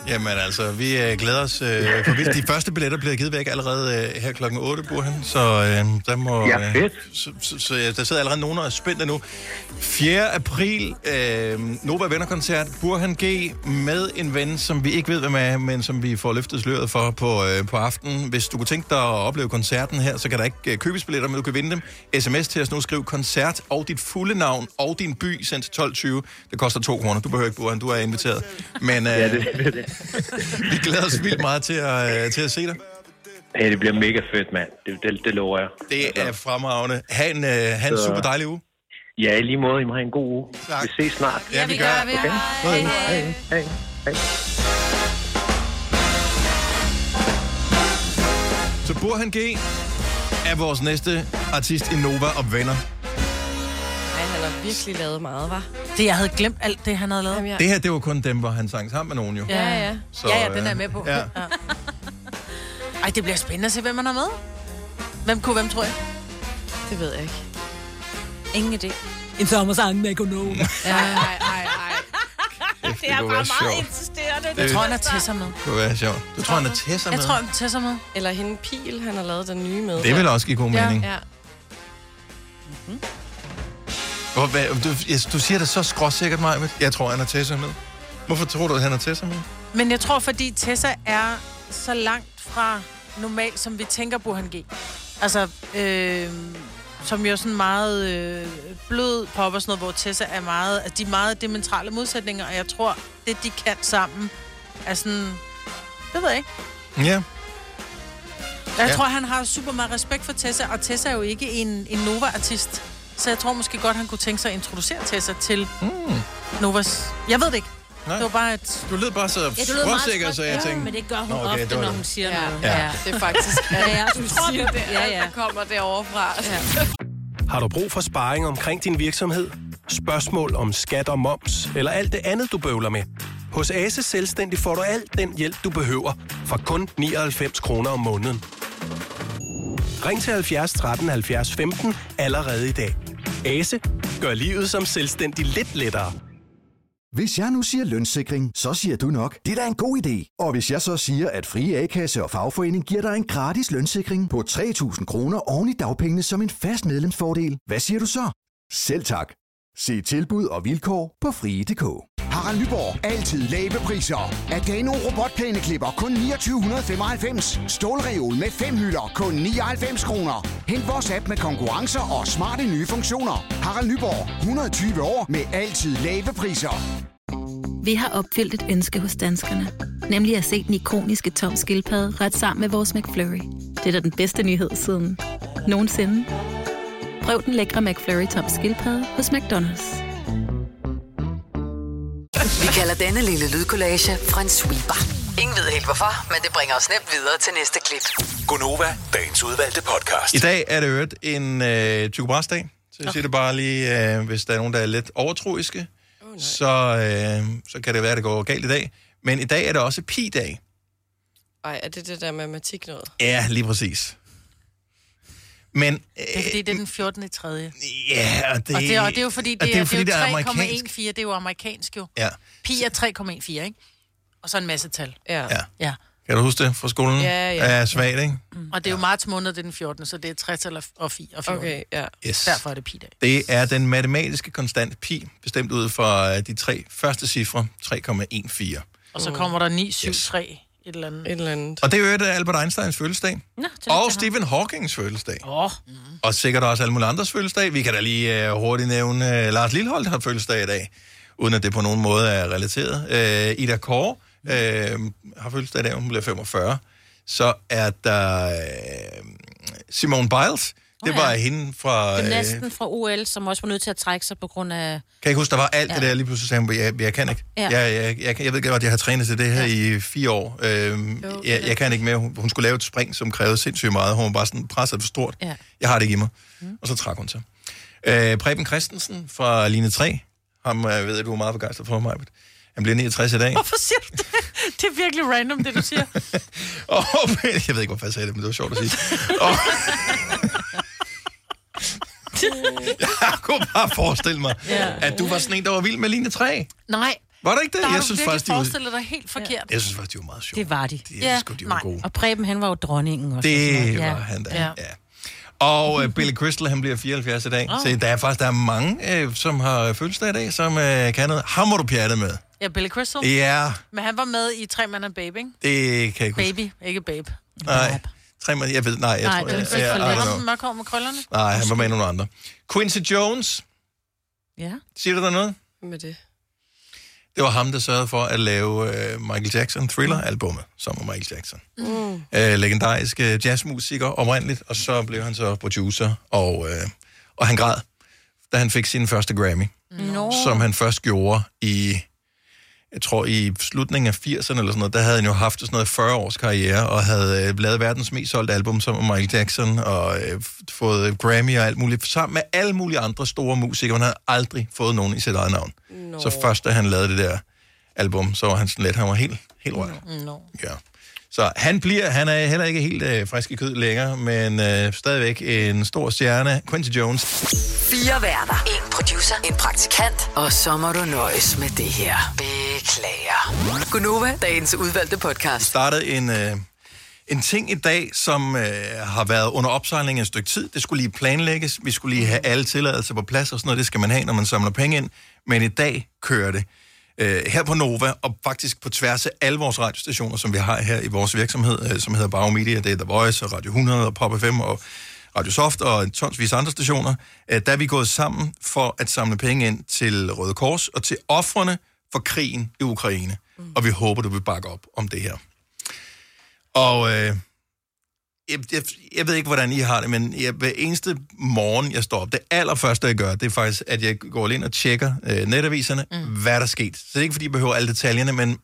Jamen altså, vi øh, glæder os. Øh, for hvis de første billetter bliver givet væk allerede øh, her klokken 8, Burhan, så øh, der må... Ja, fedt. så, så, så ja, der sidder allerede nogen og er spændte nu. 4. april, øh, Nova Venner-koncert, Burhan G. med en ven, som vi ikke ved, hvem er, men som vi får løftet sløret for på, øh, på aftenen. Hvis du kunne tænke dig at opleve koncerten her, så kan der ikke øh, købes billetter, men du kan vinde dem. SMS til os nu, skriv koncert og dit fulde navn og din by sendt til 12.20. Det koster 2 kroner. Du behøver ikke, Burhan, du er inviteret. Men øh, ja, det, det, det. vi glæder os vildt meget til at, øh, til at se dig. Hey, det bliver mega fedt, mand. Det, det, det lover jeg. Det er fremragende. Ha' en, øh, ha en Så- super dejlig uge. Ja, i lige måde. I må have en god uge. Tak. Vi ses snart. Ja, vi gør. vi. Okay. Hej, hej, hej. Så Burhan G er vores næste artist i Nova og Venner. Har virkelig lavet meget, var. Det, jeg havde glemt alt det, han havde lavet. Jamen, jeg... Det her, det var kun dem, hvor han sang sammen med nogen jo. Ja, ja. Så, ja, ja, den er med på. ja. Ej, det bliver spændende at se, hvem man har med. Hvem kunne hvem, tror jeg? Det ved jeg ikke. Ingen idé. En sommersang med Gonova. Ja, ej, ej, ej. Det, Det er bare meget sjovt. insisterende. Det- Jeg tror, han er Tessa med. Det kunne være sjovt. Du tror, han er Tessa med? Jeg tror, han er Tessa med. Eller hende Pil, han har lavet den nye med. Det vil også give god mening. Ja. Hvor, hvad, du, du siger det så skråsikkert, Maja. Jeg tror, han er Tessa med. Hvorfor tror du, at han er Tessa med? Men jeg tror, fordi Tessa er så langt fra normalt, som vi tænker på han G. Altså, øh, som jo sådan meget øh, blød pop og sådan noget, hvor Tessa er meget, altså de er meget dimensionale modsætninger, og jeg tror, det de kan sammen er sådan, det ved jeg ikke. Ja. Jeg ja. tror, han har super meget respekt for Tessa, og Tessa er jo ikke en, en Nova-artist. Så jeg tror måske godt, han kunne tænke sig at introducere Tessa til mm. Novas... Jeg ved det ikke. Nej. Det var bare et... Du lød bare så Ja, skråsikker, så jeg ja, tænkte... men det gør hun Nå, okay, ofte, det når det. hun siger Ja. noget. Ja. Det er faktisk... Ja, ja. Du siger det, Ja, ja. der kommer derovre fra. Ja. Har du brug for sparring omkring din virksomhed? Spørgsmål om skat og moms, eller alt det andet, du bøvler med? Hos Ase Selvstændig får du alt den hjælp, du behøver, for kun 99 kroner om måneden. Ring til 70 13 70 15 allerede i dag. Ase gør livet som selvstændig lidt lettere. Hvis jeg nu siger lønssikring, så siger du nok, det er da en god idé. Og hvis jeg så siger, at Frie A-kasse og fagforening giver dig en gratis lønssikring på 3.000 kroner oven i dagpengene som en fast medlemsfordel, hvad siger du så? Selv tak. Se tilbud og vilkår på frie.dk. Harald Nyborg. Altid lave priser. Adano robotplæneklipper kun 2995. Stålreol med fem hylder kun 99 kroner. Hent vores app med konkurrencer og smarte nye funktioner. Harald Nyborg. 120 år med altid lave priser. Vi har opfyldt et ønske hos danskerne. Nemlig at se den ikoniske tom skildpadde ret sammen med vores McFlurry. Det er da den bedste nyhed siden nogensinde. Prøv den lækre McFlurry tom skildpadde hos McDonald's. Vi kalder denne lille lydkollage en sweeper. Ingen ved helt hvorfor, men det bringer os nemt videre til næste klip. Gunova, dagens udvalgte podcast. I dag er det øvrigt en øh, Tycho Brahes-dag. Så jeg siger det bare lige, øh, hvis der er nogen, der er lidt overtroiske, oh, så, øh, så kan det være, at det går galt i dag. Men i dag er det også pi-dag. Ej, er det det der matematik noget? Ja, lige præcis. Men Det er fordi, det er den 14. i tredje. ja, og det, Og det, og det er jo fordi, det, og det er, fordi, det er, jo amerikansk. 3,14. Det er jo amerikansk jo. Ja. Pi er 3,14, ikke? Og så en masse tal. Ja. Ja. ja. Kan du huske det fra skolen? Ja, ja. Er svagt, ikke? Mm. Og det er jo marts måned, det er den 14., så det er 60 eller og 4 og 14. Okay, ja. Yes. Derfor er det pi-dag. Det er den matematiske konstant pi, bestemt ud fra øh, de tre første cifre, 3,14. Og så kommer der 9, 7, 3, et eller andet. Et eller andet. Og det er jo øvrigt Albert Einsteins fødselsdag. Nå, og Stephen Hawkings fødselsdag. Åh. Og sikkert også alle mulige andres fødselsdag. Vi kan da lige uh, hurtigt nævne, uh, Lars Lilleholdt har fødselsdag i dag, uden at det på nogen måde er relateret. Uh, Ida Kåre uh, har fødselsdag i dag, hun bliver 45. Så er der uh, Simone Biles. Det var ja. hende fra... Gymnasten fra OL, som også var nødt til at trække sig på grund af... kan jeg ikke huske, der var alt ja. det der, lige pludselig sagde hun, jeg, jeg kan ikke. Ja. Jeg, jeg, jeg, jeg ved godt, at jeg har trænet til det her ja. i fire år. Øhm, jeg, jeg kan ikke mere. Hun, hun skulle lave et spring, som krævede sindssygt meget. Hun var bare sådan presset for stort. Ja. Jeg har det ikke i mig. Mm. Og så trak hun sig. Øh, Preben Christensen fra Line 3. Ham øh, ved jeg, du er meget begejstret for mig. Han bliver 69 i dag. Hvorfor siger du det? Det er virkelig random, det du siger. Og, jeg ved ikke, hvorfor jeg sagde det, men det var sjovt at sige. Og, jeg kunne bare forestille mig, Ja. at du var sådan en, der var vild med Line 3. Nej. Var det ikke det? Der Jeg synes faktisk, de forestillet dig helt forkert. Jeg synes faktisk, de var meget sjove. Det var de. De, ja. de var gode. Og Preben, han var jo dronningen også. Det Ja. var han da. Ja. Ja. Og uh, Billy Crystal, han bliver 74 i dag. Oh. Så der er faktisk der er mange, uh, som har fødselsdag i dag, som uh, kan noget. Ham må du pjatte med. Ja, Billy Crystal. Ja, Men han var med i Tre Mand and Babe, ikke? det kan jeg ikke huske. Baby, ikke Babe. Nej, tre måneder, jeg ved, nej, jeg Nej, tror, jeg, fik jeg, I don't lidt. know. Ham mørkhår med krøllerne. Nej, han var med nogle andre. Quincy Jones, Ja. siger du der noget? Med det. Det var ham, der sørgede for at lave uh, Michael Jackson Thriller-albummet, som var Michael Jackson. Mm. uh, legendarisk uh, jazzmusiker oprindeligt, og så blev han så producer, og, uh, og han græd, da han fik sin første Grammy, Nå. som han først gjorde i jeg tror i slutningen af 80'erne eller sådan noget, der havde han jo haft sådan noget 40 års karriere, og havde øh, lavet verdens mest solgte album med Michael Jackson, og øh, fået Grammy og alt muligt, sammen med alle mulige andre store musikere. Han havde aldrig fået nogen i sit eget navn. Nå. Så først, da han lavede det der album, så var han sådan lidt, han var helt, helt rørt. No. Ja. Så han bliver, han er heller ikke helt øh, frisk i kød længere, men øh, stadigvæk en stor stjerne. Quincy Jones. Fire værter. En producer. En praktikant. Og så må du nøjes med det her. Beklager. Gunova, dagens udvalgte podcast. startede en, øh, en ting i dag, som øh, har været under opsejling et stykke tid. Det skulle lige planlægges. Vi skulle lige have alle tilladelser på plads og sådan noget. Det skal man have, når man samler penge ind. Men i dag kører det. Øh, her på Nova, og faktisk på tværs af alle vores radiostationer, som vi har her i vores virksomhed, øh, som hedder Bauer Media, det er The Voice og Radio 100 og Pop FM og Radio Soft og tonsvis andre stationer, øh, der er vi gået sammen for at samle penge ind til Røde Kors og til offrene for krigen i Ukraine. Mm. Og vi håber, du vil bakke op om det her. Og øh, jeg, jeg, jeg ved ikke, hvordan I har det, men jeg, hver eneste morgen, jeg står op, det allerførste, jeg gør, det er faktisk, at jeg går ind og tjekker øh, netaviserne, mm. hvad der er sket. Så det er ikke, fordi jeg behøver alle detaljerne, men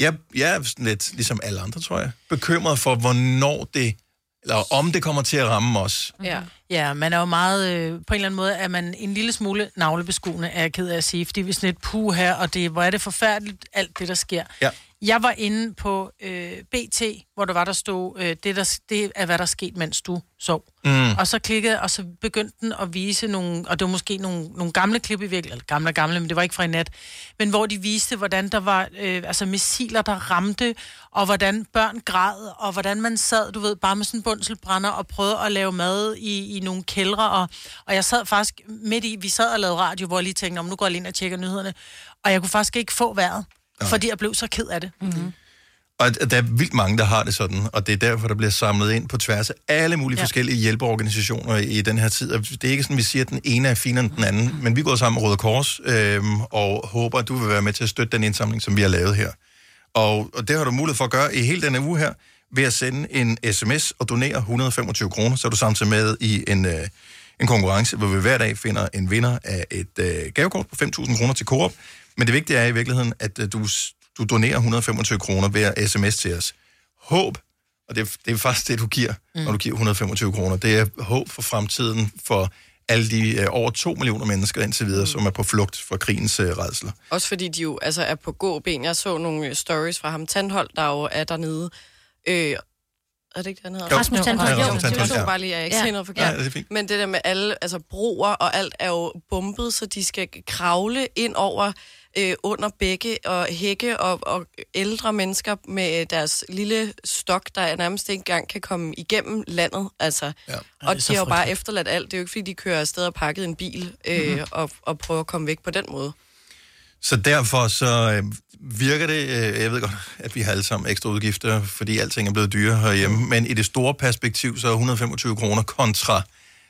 jeg, jeg er sådan lidt, ligesom alle andre, tror jeg, bekymret for, hvornår det, eller om det kommer til at ramme os. Ja. Ja, man er jo meget, øh, på en eller anden måde, er man en lille smule navlebeskuende, er jeg ked af at sige, fordi vi er sådan et puh her, og det, hvor er det forfærdeligt, alt det, der sker. Ja. Jeg var inde på øh, BT, hvor der var, der stod, øh, det, der, det er, hvad der er sket, mens du sov. Mm. Og så klikkede, og så begyndte den at vise nogle, og det var måske nogle, nogle gamle klip i virkeligheden, eller gamle gamle, men det var ikke fra i nat, men hvor de viste, hvordan der var øh, altså missiler, der ramte, og hvordan børn græd, og hvordan man sad, du ved, bare med sådan en bundselbrænder, og prøvede at lave mad i, i nogle kældre, og, og jeg sad faktisk midt i, vi sad og lavede radio, hvor jeg lige tænkte, om nu går jeg lige ind og tjekker nyhederne, og jeg kunne faktisk ikke få vejret, fordi jeg blev så ked af det. Mm-hmm. Og der er vildt mange, der har det sådan, og det er derfor, der bliver samlet ind på tværs af alle mulige ja. forskellige hjælpeorganisationer i den her tid. Og det er ikke sådan, vi siger, at den ene er finere end den anden, men vi går sammen med Røde Kors øhm, og håber, at du vil være med til at støtte den indsamling, som vi har lavet her. Og, og det har du mulighed for at gøre i hele denne uge her, ved at sende en sms og donere 125 kroner, så er du samtidig med i en, øh, en konkurrence, hvor vi hver dag finder en vinder af et øh, gavekort på 5.000 kroner til Coop. Men det vigtige er i virkeligheden, at øh, du, du donerer 125 kroner ved at sms til os. Håb, og det, er- det er faktisk det, du giver, mm. når du giver 125 kroner. Det er håb for fremtiden for alle de øh, over 2 millioner mennesker indtil videre, mm. som er på flugt fra krigens øh, redsler. Også fordi de jo altså, er på gåben. Jeg så nogle øh, stories fra ham Tandhold, der jo er dernede. Øh, er det ikke det, han hedder? Jo. Rasmus Tandholt, Jo, jo. så ja. bare lige, jeg ikke Ja. ja. noget forkert. Nej, det er fint. Men det der med alle, altså broer og alt er jo bumpet, så de skal kravle ind over øh, under bække og hække og, og ældre mennesker med deres lille stok, der nærmest ikke engang kan komme igennem landet. Altså. Ja. Og de har jo bare efterladt alt. Det er jo ikke, fordi de kører afsted og pakket en bil øh, Mhm. mm-hmm. og, og prøver at komme væk på den måde. Så derfor så øh, virker det, øh, jeg ved godt, at vi har alle sammen ekstra udgifter, fordi alting er blevet dyrere herhjemme, mm. men i det store perspektiv, så er 125 kroner kontra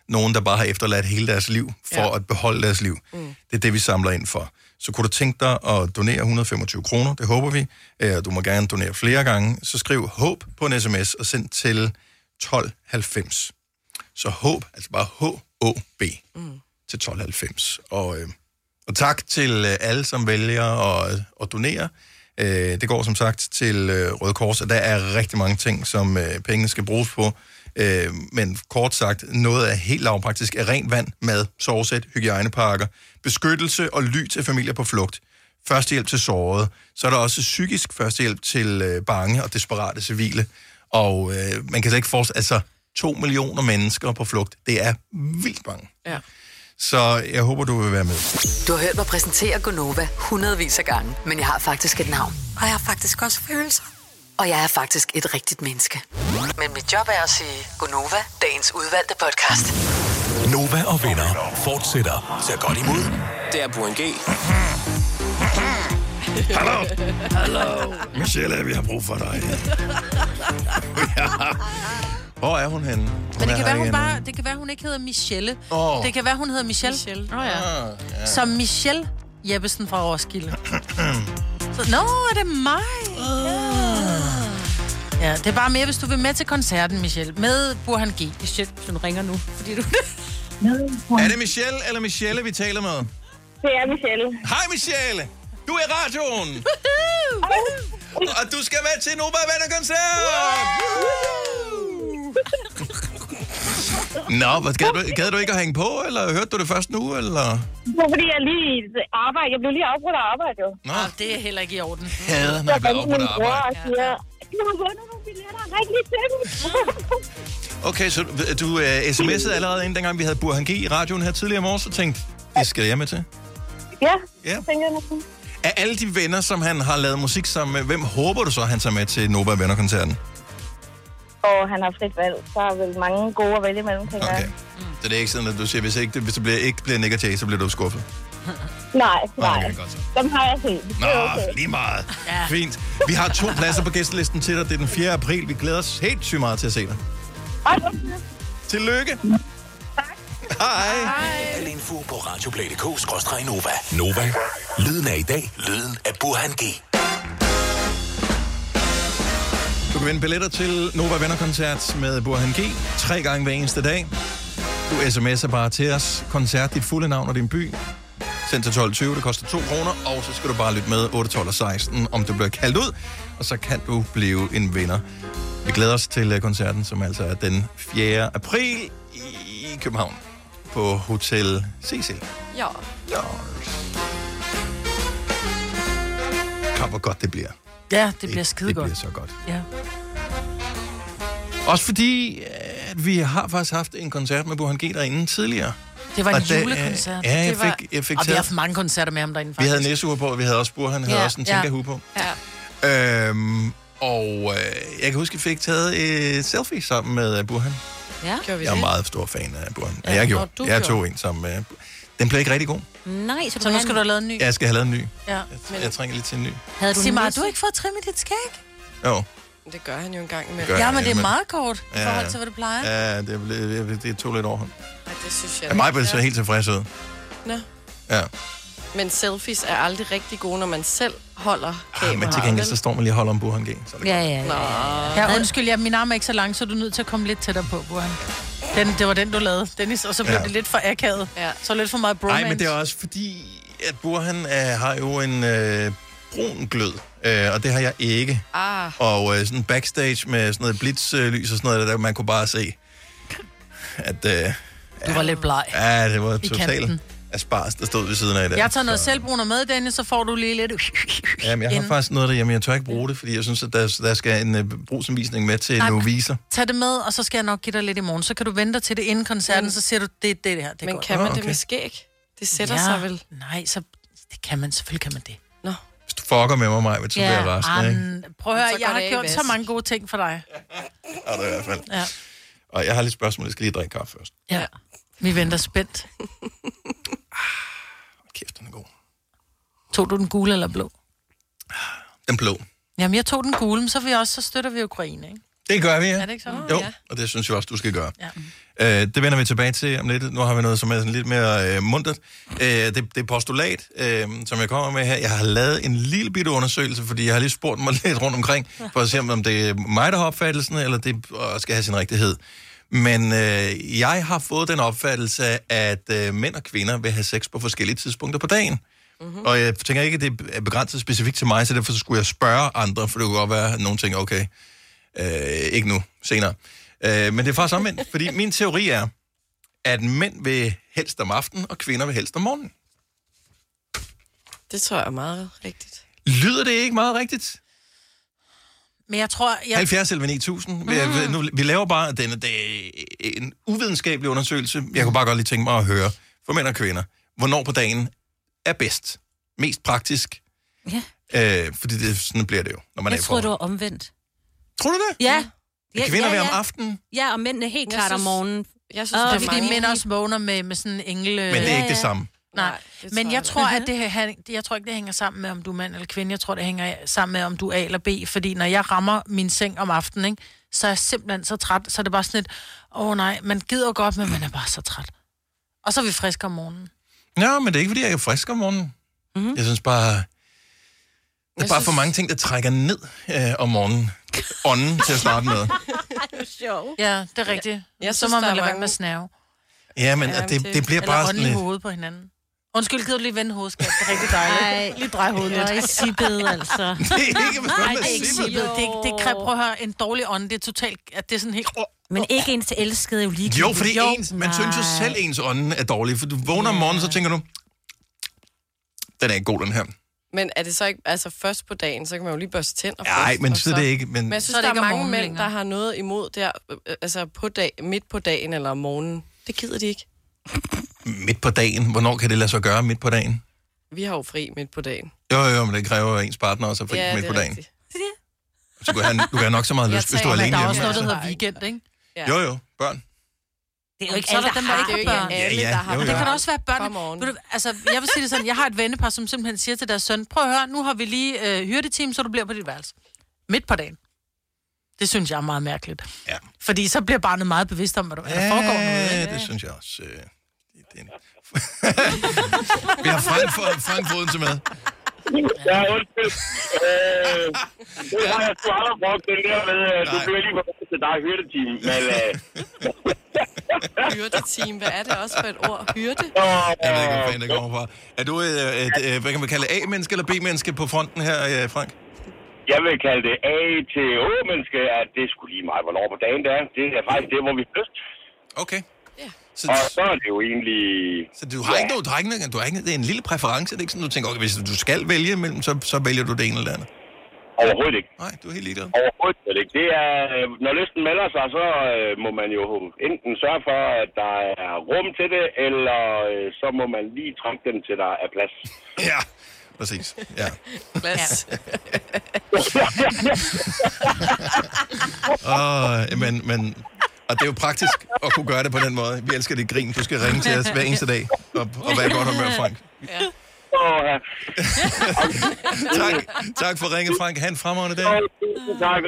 nogen, der bare har efterladt hele deres liv for ja. at beholde deres liv. Mm. Det er det, vi samler ind for. Så kunne du tænke dig at donere 125 kroner, det håber vi. Du må gerne donere flere gange. Så skriv HÅB på en sms og send til 1290. Så HÅB, altså bare H-O-B mm. til 1290. Og, øh, og tak til øh, alle, som vælger at, at donere. Øh, det går som sagt til Røde Kors, og der er rigtig mange ting, som pengene skal bruges på. Øh, men kort sagt, noget er helt lavpraktisk er rent vand, mad, sovesæt, hygiejnepakker, beskyttelse og ly til familier på flugt, førstehjælp til sårede, så er der også psykisk førstehjælp til øh, bange og desperate civile. Og øh, man kan slet ikke forestille, altså to millioner mennesker på flugt, det er vildt mange. Ja. Så jeg håber, du vil være med. Du har hørt mig præsentere Gonova hundredvis af gange, men jeg har faktisk et navn. Og jeg har faktisk også følelser. Og jeg er faktisk et rigtigt menneske. Men mit job er at sige Gonova, dagens udvalgte podcast. Nova og venner fortsætter. Tag godt imod. Det er på en G. Hallo. Hallo. Michelle, vi har brug for dig. ja. Hvor er hun henne? Hun Men det kan, være, hun bare, det kan være, hun ikke hedder Michelle. Åh. Det kan være, hun hedder Michelle. Michelle. Oh, ja. Ah, ja. Som Michelle Jeppesen fra Roskilde. Så, Nå, er det mig? Ja. Ja, det er bare mere, hvis du vil med til koncerten, Michelle. Med Burhan G. Shit, du ringer nu, fordi du... Er det Michelle eller Michelle, vi taler med? Det er Michelle. Hej Michelle. Du er i radioen! Og du skal med til Nova Venner-koncert! Nå, hvad, gad, du, gad du ikke at hænge på, eller hørte du det først nu, eller? Det var fordi, jeg lige arbejde. Jeg blev lige afbrudt af arbejde, jo. Nå. Ah, det er heller ikke i orden. Hader, når jeg bliver afbrudt af arbejde. Og siger, jeg har vundet nogle billetter rigtig til dem. Okay, så du uh, sms'ede allerede inden dengang, vi havde Burhan G i radioen her tidligere i morges, og tænkte, det skal jeg med til. Ja, Ja. tænker jeg næsten. Af alle de venner, som han har lavet musik sammen med, hvem håber du så, han tager med til Nova Venner-koncerten? Og han har frit valg, så er vel mange gode at vælge imellem, tænker okay. jeg. Så det er ikke sådan, at du siger, hvis, ikke, hvis det bliver, ikke bliver Nick Jay, så bliver du skuffet. Nej, nej. okay, godt så. Dem har jeg set. Nå, Det er okay. lige meget. Ja. Fint. Vi har to pladser på gæstelisten til dig. Det er den 4. april. Vi glæder os helt sygt meget til at se dig. Tillykke. Hej. Al info på radioplay.dk-nova. Nova. Lyden af i dag. Lyden af Burhan G. Du kan vinde billetter til Nova Venner-koncert med Burhan G. Tre gange hver eneste dag. Du sms'er bare til os. Koncert, dit fulde navn og din by. Send til 12.20, det koster 2 kroner, og så skal du bare lytte med 8, 12 og 16, om du bliver kaldt ud, og så kan du blive en vinder. Vi glæder os til øh, koncerten, som altså er den 4. april i København på Hotel Cecil. Ja. Ja. Kom, hvor godt det bliver. Ja, det bliver skide Det godt. bliver så godt. Ja. Også fordi, at vi har faktisk haft en koncert med Burhan G derinde tidligere. Det var en Og da- julekoncert. Ja, jeg det var... fik, jeg fik og vi har taget... haft mange koncerter med ham derinde, Vi faktisk. havde næsehue på, og vi havde også Burhan, havde Ja, også en ja. tænkerhue på. Ja. Øhm, og øh, jeg kan huske, at vi fik taget et selfie sammen med uh, Burhan. Ja. Gjorde vi Jeg er det? meget stor fan af Burhan. Ja, Ja, jeg gjorde. du Jeg gjorde. tog en sammen med... Den blev ikke rigtig god. Nej, så, Så nu skal du have lavet en ny. Jeg skal have lavet en ny. Ja. Jeg trænger lidt til en ny. Havde du Sig mig, har du ikke fået trimmet dit skæg? Jo. Det gør han jo en gang imellem. Gør Ja, men det er meget kort i Ja. forhold til, hvad det plejer. Ja, det, blev, det tog lidt over. Nej, det synes jeg Ja, mig så helt tilfreds ud. Nå. Ja. Men selfies er aldrig rigtig gode, når man selv holder Ah, kameraet. men til gengæld, så står man lige og holder om Burhan G. Så det Ja, ja, Nå. ja. Ja, undskyld, ja, min arm er ikke så lang, så du er nødt til at komme lidt tættere på, Burhan. Den, det var den, du lavede, Dennis, og så blev Ja. ja. det lidt for akavet. Ja. Så lidt for meget bromance. Nej, men det er også fordi, at Burhan øh, har jo en øh, brun glød, øh, og det har jeg ikke. Ah, Og øh, sådan backstage med sådan noget blitzlys og sådan noget, der man kunne bare se, at øh, Du var lidt bleg. ja, det var totalt kanten. aspars, der stod ved siden af der. Jeg tager noget selvbruner med, Dennis, så får du lige lidt... Jamen, jeg har inden. faktisk noget derhjemme, jeg tør ikke bruge det, fordi jeg synes, at der, der skal en øh, brugsanvisning med til Nej, nogle men- viser. Tag det med, og så skal jeg nok give dig lidt i morgen. Så kan du vente til det inden koncerten, så siger du, det er det, det her. Det men godt. kan man det okay. med skæg? Det sætter ja, sig vel. Nej, så det kan man. Selvfølgelig kan man det. Hvis du fucker med mig, Maja, så bliver jeg resten, ikke? An, prøv at høre, jeg har gjort så mange gode ting for dig. Ja, det er i hvert fald. Ja. Og jeg har lidt spørgsmål, jeg skal lige drikke kaffe først. ja. Vi venter spændt. Kæft, den er god. Tog du den gule eller blå? Den blå. Jamen, jeg tog den gule, men så, vi også, så støtter vi Ukraine, ikke? Det gør vi, ja. Er det ikke sådan? Jo, Ja. og det synes jeg også, du skal gøre. Ja. Øh, det vender vi tilbage til om lidt. Nu har vi noget, som er sådan lidt mere øh, muntert. Øh, det, det er postulat, øh, som jeg kommer med her. Jeg har lavet en lille bitte undersøgelse, fordi jeg har lige spurgt mig lidt rundt omkring, for at se, om det er mig, der har opfattelsen, eller det øh, skal have sin rigtighed. Men øh, jeg har fået den opfattelse, at øh, mænd og kvinder vil have sex på forskellige tidspunkter på dagen. Mm-hmm. Og jeg tænker ikke, at det er begrænset specifikt til mig, så derfor skulle jeg spørge andre, for det kunne godt være, at nogen tænker, okay, øh, ikke nu, senere. Øh, men det er faktisk omvendt, fordi min teori er, at mænd vil helst om aftenen, og kvinder vil helst om morgenen. Det tror jeg er meget rigtigt. Lyder det ikke meget rigtigt? Men jeg tror... Jeg... 70 eller 9000. Vi, mm. nu, vi laver bare den, det er en uvidenskabelig undersøgelse. Jeg kunne bare godt lige tænke mig at høre, for mænd og kvinder, hvornår på dagen er bedst, mest praktisk. Ja. Øh, fordi det, sådan bliver det jo, når man er Jeg i troede, forhold. det var omvendt. Tror du det? Ja. At kvinder vil om aftenen? Ja, og mændene helt Jeg klart om synes- morgenen. Jeg synes, Åh, det er fordi mænd også vågner med, med sådan en engle... Men det er ikke det samme. Nej, det men jeg jeg tror, at det, her- jeg tror ikke, det hænger sammen med, om du er mand eller kvinde. Jeg tror, det hænger sammen med, om du er A eller B. Fordi når jeg rammer min seng om aftenen, ikke, så er jeg simpelthen så træt. Så er det bare sådan et, åh oh, nej, man gider godt, men man er bare så træt. Og så er vi friske om morgenen. Ja, men det er ikke, fordi jeg er frisk om morgenen. Mm-hmm. Jeg synes bare, der er Jeg bare synes- for mange ting, der trækker ned øh, om morgenen. Ånden til at starte med. sjov. Ja, det er rigtigt. Jeg så synes, må man er lade være med at snave. Ja, men Ja, det, det- det bliver Eller bare sådan lidt... hovedet på hinanden. Undskyld, gider du lige vende hovedet, skat? Det er rigtig dejligt. Ej. Lige drej hovedet lidt. Hvor er sippet, altså. Det er ikke Nej, det er ikke sippet. Det er, ikke- det er, prøv at høre, en dårlig ånd. Det er totalt, at det er sådan helt... Men ikke ens elskede er jo lige Jo, fordi ens, man synes jo selv, ens ånden er dårlig. For du vågner om morgenen, så tænker du, den er ikke god, den her. Men er det så ikke, altså først på dagen, så kan man jo lige børste tænder Nej, først, men så er det ikke- men- Men jeg Så synes, er det der er mange mænd, længere. der har noget imod der, øh, altså på dag, midt på dagen eller om morgenen. Det gider de ikke. Midt på dagen. Hvornår kan det lade sig gøre midt på dagen? Vi har jo fri midt på dagen. Jo, jo, men det kræver jo ens partner også at fri Ja, midt det er på dagen. rigtigt. Så du kan, have, du kan have nok så meget lyst, hvis du er alene Der er hjemme. også noget, der altså. hedder weekend, ikke? Ja. Jo, jo, børn. Det er jo ikke Så alle, der der dem, der ikke har børn. Det alle, Ja, ja, der har jo, jo. det kan også være børn. Du, altså, jeg vil sige det sådan, jeg har et vennepar, som simpelthen siger til deres søn, prøv at høre, nu har vi lige øh, hyrdeteam, så du bliver på dit værelse. Midt på dagen. Det synes jeg er meget mærkeligt. Ja. Fordi så bliver barnet meget bevidst om, hvad der, der foregår noget. Ja, Ikke? det synes jeg også. øh, det er en- Vi har Frank, for, Frank Foden til med. Ja, undskyld. Øh, det har jeg sgu aldrig brugt, den der med, du bliver lige på til dig hyrdeteam, men... Øh, Hyrdeteam, hvad er det også for et ord? Hyrde? Jeg ved ikke, hvor fanden det kommer fra. Er du et, et, et hvad kan man kalde A-menneske eller B-menneske på fronten her, øh, Frank? jeg vil kalde det A til Å-menneske, at det skulle lige meget, hvornår på dagen det er. Det er faktisk det, hvor vi har lyst. Okay. Så, og så er det jo egentlig... Så du har, ja. ikke noget, du har, ikke, du har ikke, det er en lille præference. Det er ikke sådan, du tænker, okay, hvis du skal vælge mellem, så, så vælger du det ene eller det andet. Overhovedet ikke. Nej, du er helt ligeglad. Overhovedet ikke. Det er, øh, når lysten melder sig, så øh, må man jo enten sørge for, at der er rum til det, eller øh, så må man lige trække den til, der er plads. Ja, præcis. Ja. Plads. Og, men, men, og det er jo praktisk at kunne gøre det på den måde. Vi elsker dit grin. Du skal ringe til os hver eneste dag og, og være godt humør, Frank. Ja. tak, tak for ringet, Frank. Ha' en fremragende dag. Tak,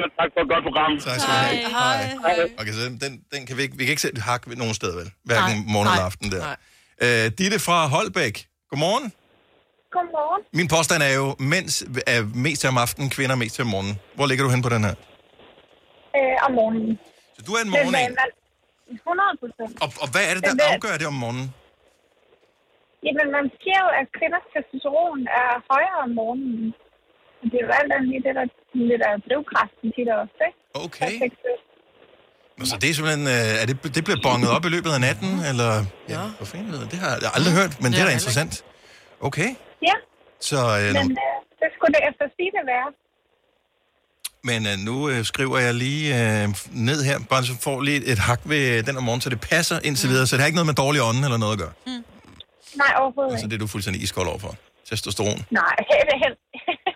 og tak for et godt program. Tak skal du have. Hej. Okay, så den, den, kan vi ikke, vi kan ikke sætte hak ved nogen steder, vel? Hverken morgen eller aften der. Øh, Ditte fra Holbæk. Godmorgen. Godmorgen. Min påstand er jo, mænds er mest til om aftenen, kvinder mest til om morgenen. Hvor ligger du hen på den her? Øh, om morgenen. Så du er en morgen Men, man, 100 procent. og, og hvad er det, der Men, øh, afgør det om morgenen? Jamen, man siger jo, at kvinders testosteron er højere om morgenen. Det er jo alt andet lige det, der, det der er drivkraften tit og ofte, ikke? Okay. Så det er simpelthen, øh, er det, det bliver bonget op i løbet af natten, eller? Ja. Hvor fanden ved? Det har jeg aldrig hørt, men det er da interessant. Okay. Ja, Så, øh, men øh, det skulle det efter sige det være. men øh, nu øh, skriver jeg lige øh, ned her, bare så får lige et hak ved den om morgenen, så det passer indtil videre. Så det har ikke noget med dårlig ånden eller noget at gøre. Nej, overhovedet Altså ikke. det er du fuldstændig iskold overfor. Testosteron. Nej, helt, helt,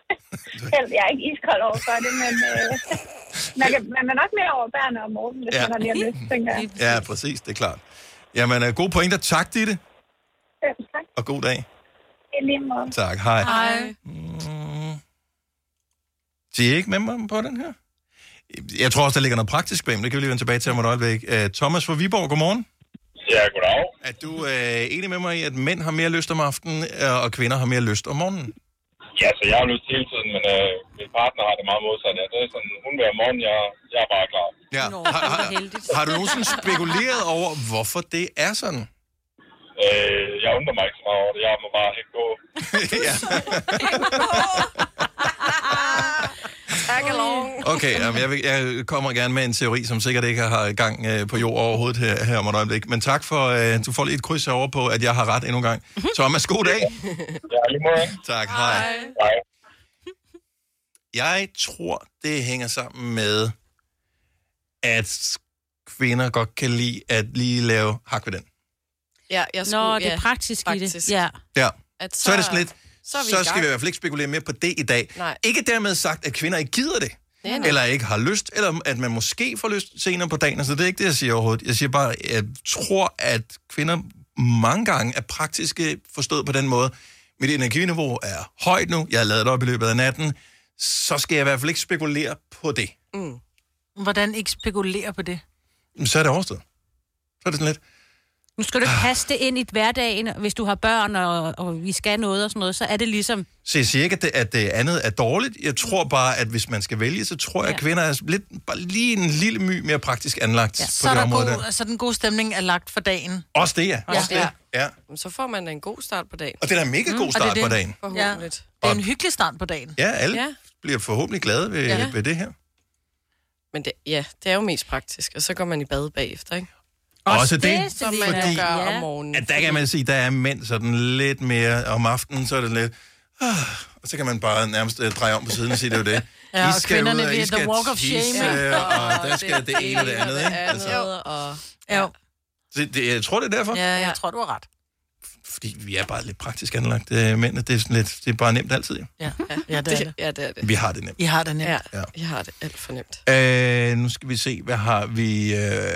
helt, jeg er ikke iskold over for det, men øh, man, kan, man er nok mere overbærende om morgenen, hvis Ja. man har lige har lyst, tænker jeg. Ja, præcis, det er klart. Jamen, øh, gode pointer. Tak, Ditte, Ja, tak. og god dag. I lige måde. Tak, hej. Hej. De er ikke med mig på den her? Jeg tror også, der ligger noget praktisk bag, men det kan vi lige vende tilbage til om et øjeblik. Uh, Thomas fra Viborg, godmorgen. Ja, goddag. Er du uh, enig med mig i, at mænd har mere lyst om aftenen, uh, og kvinder har mere lyst om morgenen? Ja, så jeg har lyst hele tiden, men øh, min partner har det meget modsat. Ja. Det er sådan, hun vil om morgenen, jeg, jeg er bare klar. Ja. Har, har, har du nogensinde spekuleret over, hvorfor det er sådan? Øh, jeg undrer mig ikke så meget over det. Jeg må bare helt gå. ja. Tag along. Okay, jamen, jeg, vil, jeg kommer gerne med en teori, som sikkert ikke har gang øh, på jord overhovedet her, her om et øjeblik. Men tak for, øh, du får lige et kryds over på, at jeg har ret endnu en gang. Thomas, god dag. Ja, lige måde. Tak, hej. Hej. Jeg tror, det hænger sammen med, at kvinder godt kan lide at lige lave hak ved den. Ja, jeg skulle, Nå, det er ja, praktisk, faktisk. i det. Ja. Ja. At Så er det sådan lidt, så er vi i så gang. skal vi i hvert fald ikke spekulere mere på det i dag. Nej. Ikke dermed sagt, at kvinder ikke gider det. Nej, nej. Eller ikke har lyst, eller at man måske får lyst senere på dagen. Altså, det er ikke det, jeg siger overhovedet. Jeg siger bare, at jeg tror, at kvinder mange gange er praktiske forstået på den måde. Mit energiniveau er højt nu, jeg har lavet det op i løbet af natten, så skal jeg i hvert fald ikke spekulere på det. Hvordan ikke spekulere på det? Så er det overstået. Så er det sådan lidt, Nu skal du ikke passe det ind i hverdagen, hvis du har børn, og, og vi skal noget og sådan noget, så er det ligesom... Så jeg siger ikke, at det, at det andet er dårligt. Jeg tror bare, at hvis man skal vælge, så tror jeg, at Ja. kvinder er lidt, bare lige en lille my mere praktisk anlagt Ja, på så, er det der område god, der. altså, den gode stemning er lagt for dagen. Også det, ja. Også Ja. det. Ja. Så får man en god start på dagen. Og det er en mega god Mm, start det er på det. dagen. Forhåbentlig. Det er en hyggelig start på dagen. Ja, alle Ja. ja. bliver forhåbentlig glade ved, Ja. ja. ved det her. Men det, ja, det er jo mest praktisk, og så går man i bad bagefter, ikke? Også det, som man fordi- gør Ja. om morgenen. At der kan man sige, der er mænd sådan lidt mere om aftenen, så er det lidt... Ah, og så kan man bare nærmest uh, dreje om på siden og sige, det er jo det. Ja, og I skal kvinderne ud, og ved I the skal walk of tisse, shame. og der skal det ene og det andet, ikke? Altså, og... Jo. det, det, jeg tror, det er derfor. Ja, jeg tror, du har ret. Fordi vi er bare lidt praktisk anlagt uh, mænd. Det er, sådan lidt, det er bare nemt altid, jo. Ja, ja det er det. Ja, det er det. Vi har det nemt. I har det nemt. Ja, Ja. jeg har det alt for nemt. Øh, nu skal vi se, hvad har vi... Øh...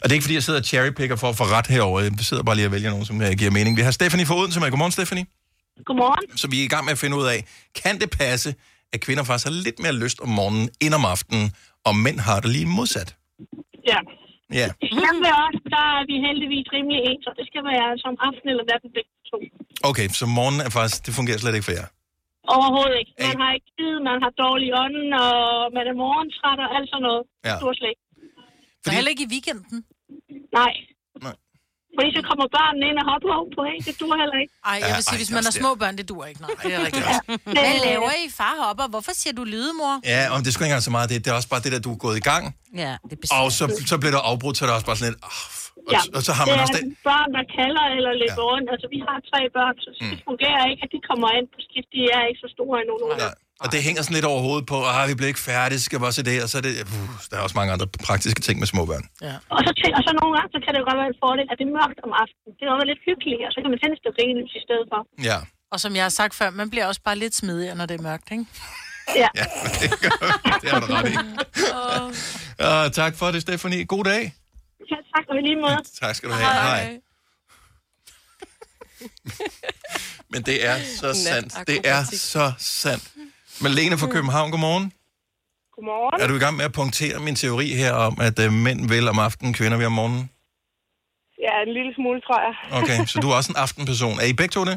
Og det er ikke, fordi jeg sidder og cherrypicker for at få ret herovre. Jeg sidder bare lige og vælger nogen, som uh, giver mening. Vi har Stephanie Foden, som er... Godmorgen, Stephanie. Godmorgen. Så vi er i gang med at finde ud af, kan det passe, at kvinder faktisk har lidt mere lyst om morgenen end om aftenen, og mænd har det lige modsat? Ja. Ja. Her ved os, der er vi heldigvis rimelig ens, og det skal være som aften eller natten begge to. Okay, så morgenen er faktisk... Det fungerer slet ikke for jer. Overhovedet ikke. Man har ikke tid, man har dårlig ånden, og man er morgentræt og alt sådan noget. Ja. Dur slet ikke. Så heller ikke i weekenden? Nej. Nej. Fordi så kommer børnene ind og hopper på, ikke? Det dur heller ikke. Ej, jeg vil sige, hvis man har små børn, det dur ikke. Nej, det er rigtigt. Hvad laver I, far hopper? Hvorfor siger du lyde, mor? Ja, og det er sgu ikke engang så meget. Det, det er også bare det der, du er gået i gang, Ja, det og så, så bliver der afbrudt, så er det også bare sådan lidt... Oh, og, Ja, og så har man det også er det... børn, der kalder eller løber ja. rundt. Altså, vi har tre børn, så det fungerer ikke, at de kommer ind på skift. De er ikke så store endnu. Nogen. Og det hænger sådan lidt over hovedet på, ah, vi bliver ikke færdige, skal bare se det, og så er det, uh, der er også mange andre praktiske ting med små børn. Ja. Og så, og så nogle gange, så kan det jo godt være en fordel, at det er mørkt om aftenen. Det er også lidt hyggeligt, og så kan man tænde et stykke lys i stedet for. Ja. Og som jeg har sagt før, man bliver også bare lidt smidigere, når det er mørkt, ikke? Ja. ja det, gør, det har du ret i. Uh, tak for det, Stefanie. God dag. Ja, tak, og lige måde. Tak skal du have. Hej. Men det er så sandt. Det er så sandt. Malene fra København, godmorgen. Godmorgen. Er du i gang med at punktere min teori her om, at uh, mænd vil om aftenen, kvinder vil om morgenen? Ja, en lille smule, tror jeg. Okay, så du er også en aftenperson. Er I begge to det?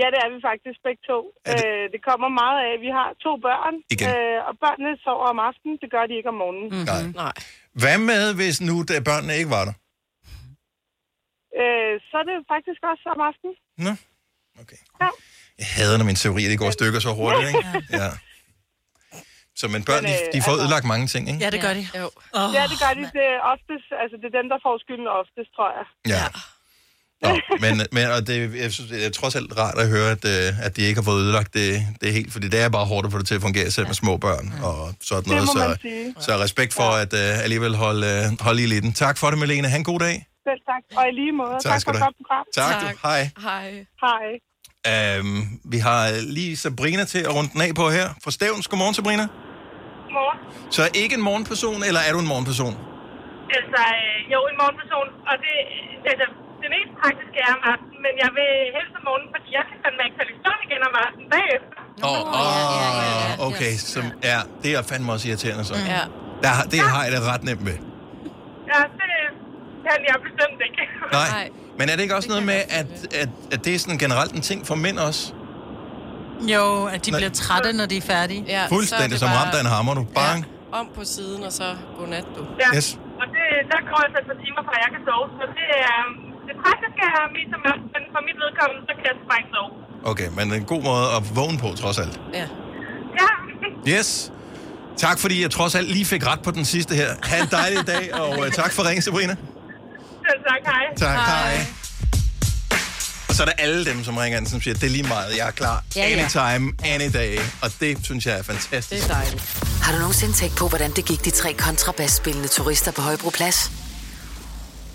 Ja, det er vi faktisk begge to. Det... Øh, det kommer meget af, vi har to børn, Igen. øh, og børnene sover om aftenen, det gør de ikke om morgenen. Mm. Nej. Nej. Hvad med, hvis nu da børnene ikke var der? Øh, så er det faktisk også om aftenen. Nå, okay. Jeg hader, når mine teorier de går i stykker så hurtigt, ikke? Ja. Så men børn, Men, de, øh, de får altså- ødelagt mange ting, ikke? Ja, det gør de. Jo. Oh, ja, det gør de. Det er oftest, altså det er dem, der får skylden oftest, tror jeg. Ja. Nå, men, men og det, jeg synes, det er trods alt rart at høre, at, øh, at de ikke har fået ødelagt det, det er helt, fordi det er bare hårdt at få det til at fungere selv med små børn og sådan Det noget. må Så, man sige. så respekt for at uh, alligevel holde, uh, holde i liden. Tak for det, Malene. Ha' en god dag. Selv tak. Og i lige måde. Tak skal for du et godt program. Tak, du. Hej. Hej. Hej. Um, vi har lige Sabrina til at runde den af på her. Fra Stævns. Godmorgen, Sabrina. Godmorgen. Så ikke en morgenperson, eller er du en morgenperson? Altså, øh, jo, en morgenperson, og det, altså, det mest praktiske er om aftenen, men jeg vil helst om morgenen, fordi jeg kan fandme ikke falde i søvn igen om aftenen bagefter. Åh, oh, oh, okay. Som, ja, det er fandme også irriterende så. Ja. Der, har- det har jeg det ret nemt med. Ja, det kan jeg bestemt ikke. Nej. Men er det ikke også noget med, at, at, at det er sådan generelt en ting for mænd også? Jo, at de Nej. bliver trætte, når de er færdige. Ja, Fuldstændig som ramt af en hammer, du. Bang. Om på siden, og så godnat, du. Ja. Yes. Og det, der går altså et par timer, fra jeg kan sove, så det er det praktiske er mest som men for mit vedkommende, så kan jeg bare ikke sove. Okay, men en god måde at vågne på, trods alt. Ja. Ja. Yes. Tak fordi jeg trods alt lige fik ret på den sidste her. Ha' en dejlig dag, og uh, tak for ringen, Sabrina. Selv tak, hej. Tak, hej. Og så er der alle dem, som ringer ind, som siger, det er lige meget, jeg er klar. Ja, ja. Anytime, any day. Og det synes jeg er fantastisk. Det er dejligt. Har du nogensinde tænkt på, hvordan det gik de tre kontrabasspillende turister på Højbroplads?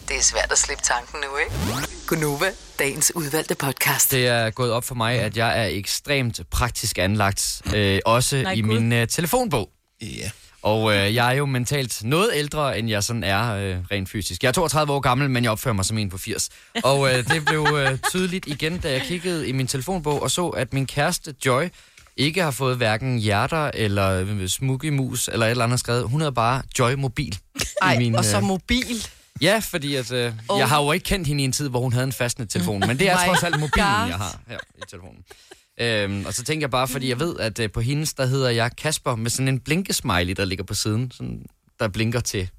Det er svært at slippe tanken nu, ikke? Gunova, dagens udvalgte podcast. Det er gået op for mig, at jeg er ekstremt praktisk anlagt, øh, også Nej, i min øh, telefonbog. Ja. Og øh, jeg er jo mentalt noget ældre, end jeg sådan er øh, rent fysisk. Jeg er 32 år gammel, men jeg opfører mig som en på 80. Og øh, det blev øh, tydeligt igen, da jeg kiggede i min telefonbog og så, at min kæreste Joy ikke har fået hverken hjerter eller øh, smukke mus eller et eller andet skrevet. Hun hedder bare Joy Mobil. Ej, og så øh, mobil. Ja, fordi at, øh, Oh. jeg har jo ikke kendt hende i en tid, hvor hun havde en fastnet-telefon, men det er trods alt mobilen, jeg har her i telefonen. Øhm, og så tænker jeg bare, fordi jeg ved, at øh, på hendes, der hedder jeg Kasper, med sådan en blinkesmiley, der ligger på siden, sådan, der blinker til